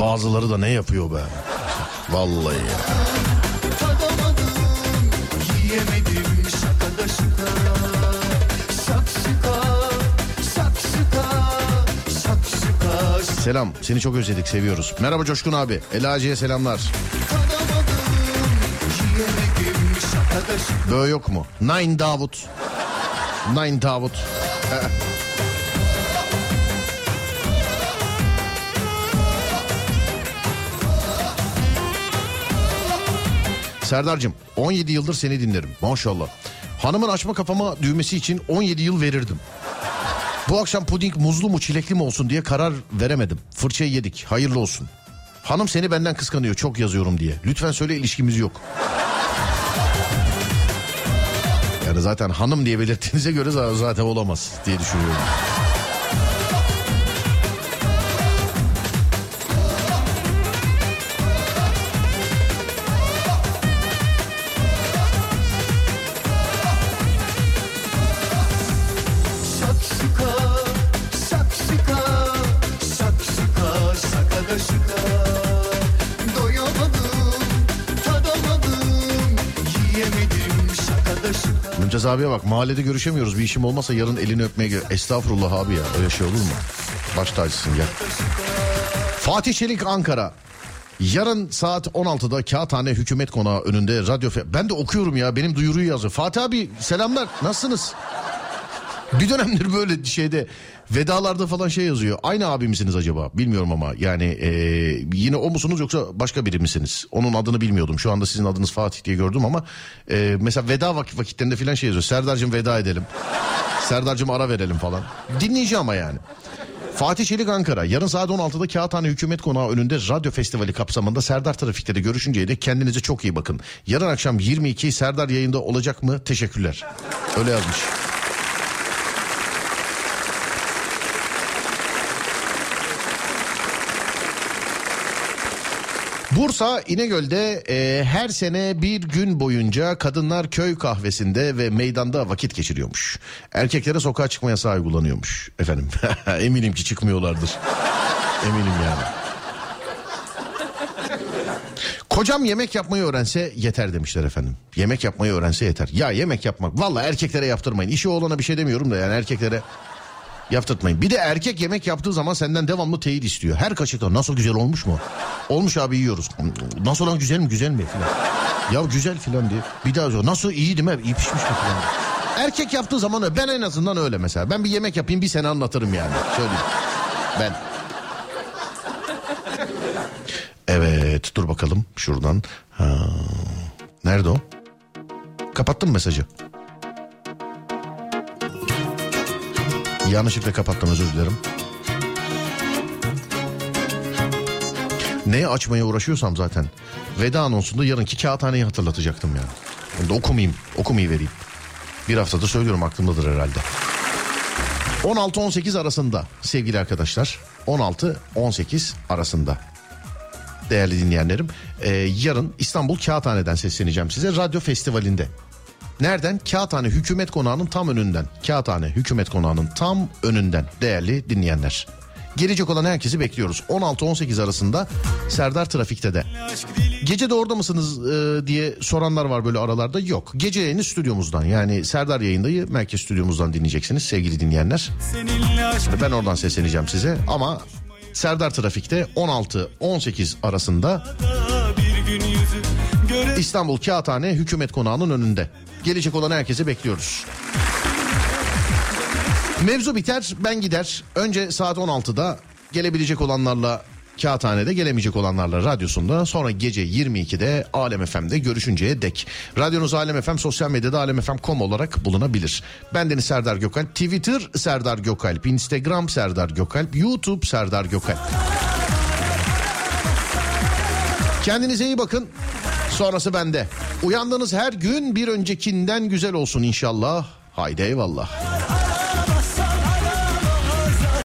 Bazıları da ne yapıyor be? Vallahi ya. Selam seni çok özledik seviyoruz. Merhaba Coşkun abi. Elaci'ye selamlar. Böyle yok mu? Nine Davut. Nine Davut. Serdar'cığım 17 yıldır seni dinlerim maşallah. Hanımın açma kafama düğmesi için 17 yıl verirdim. Bu akşam puding muzlu mu çilekli mi olsun diye karar veremedim. Fırçayı yedik hayırlı olsun. Hanım seni benden kıskanıyor çok yazıyorum diye. Lütfen söyle ilişkimiz yok. Yani zaten hanım diye belirttiğinize göre zaten olamaz diye düşünüyorum. Abiye bak mahallede görüşemiyoruz bir işim olmasa yarın elini öpmeye gel. Estağfurullah abi ya öyle şey olur mu? Baş tacısın gel. Fatih Çelik Ankara. Yarın saat 16'da Kağıthane Hükümet Konağı önünde radyo... Ben de okuyorum ya benim duyuruyu yazıyor. Fatih abi selamlar nasılsınız? Bir dönemdir böyle şeyde vedalarda falan şey yazıyor. Aynı abi misiniz acaba? Bilmiyorum ama yani e, yine o musunuz yoksa başka biri misiniz? Onun adını bilmiyordum. Şu anda sizin adınız Fatih diye gördüm ama e, mesela veda vak- vakitlerinde falan şey yazıyor. Serdar'cığım veda edelim. Serdar'cığım ara verelim falan. Dinleyici ama yani. Fatih Çelik Ankara yarın saat 16'da Kağıthane Hükümet Konağı önünde radyo festivali kapsamında Serdar Trafik'te de görüşünceye dek kendinize çok iyi bakın. Yarın akşam 22 Serdar yayında olacak mı? Teşekkürler. Öyle yazmış. Bursa İnegöl'de e, her sene bir gün boyunca kadınlar köy kahvesinde ve meydanda vakit geçiriyormuş. Erkeklere sokağa çıkma yasağı uygulanıyormuş efendim. [LAUGHS] Eminim ki çıkmıyorlardır. Eminim yani. Kocam yemek yapmayı öğrense yeter demişler efendim. Yemek yapmayı öğrense yeter. Ya yemek yapmak valla erkeklere yaptırmayın. İşi olana bir şey demiyorum da yani erkeklere yaptırtmayın. Bir de erkek yemek yaptığı zaman senden devamlı teyit istiyor. Her kaşıkta nasıl güzel olmuş mu? Olmuş abi yiyoruz. Nasıl olan güzel mi güzel mi filan. Ya güzel filan diye. Bir daha diyor nasıl iyi değil mi? İyi pişmiş mi filan. Erkek yaptığı zaman öyle. ben en azından öyle mesela. Ben bir yemek yapayım bir sene anlatırım yani. Söyleyeyim. Ben. Evet dur bakalım şuradan. Ha. Nerede o? Kapattım mesajı. Yanlışlıkla kapattım özür dilerim. Neye açmaya uğraşıyorsam zaten. Veda anonsunda yarınki kağıthaneyi hatırlatacaktım yani. Onu da okumayayım, okumayı vereyim. Bir haftada söylüyorum aklımdadır herhalde. 16-18 arasında sevgili arkadaşlar. 16-18 arasında. Değerli dinleyenlerim. Ee, yarın İstanbul Kağıthane'den sesleneceğim size. Radyo Festivali'nde. Nereden? Kağıthane Hükümet Konağı'nın tam önünden. Kağıthane Hükümet Konağı'nın tam önünden değerli dinleyenler. Gelecek olan herkesi bekliyoruz. 16-18 arasında Serdar Trafik'te de. Gece de orada mısınız e, diye soranlar var böyle aralarda. Yok. Gece yayını stüdyomuzdan yani Serdar yayındayı merkez stüdyomuzdan dinleyeceksiniz sevgili dinleyenler. Ben oradan sesleneceğim size ama Serdar Trafik'te 16-18 arasında İstanbul Kağıthane Hükümet Konağı'nın önünde. Gelecek olan herkesi bekliyoruz. Mevzu biter ben gider. Önce saat 16'da gelebilecek olanlarla Kağıthane'de gelemeyecek olanlarla radyosunda sonra gece 22'de Alem FM'de görüşünceye dek. Radyonuz Alem FM sosyal medyada alemfm.com olarak bulunabilir. Ben Deniz Serdar Gökalp, Twitter Serdar Gökalp, Instagram Serdar Gökalp, YouTube Serdar Gökalp. Kendinize iyi bakın. Sonrası bende. Uyandığınız her gün bir öncekinden güzel olsun inşallah. Haydi eyvallah.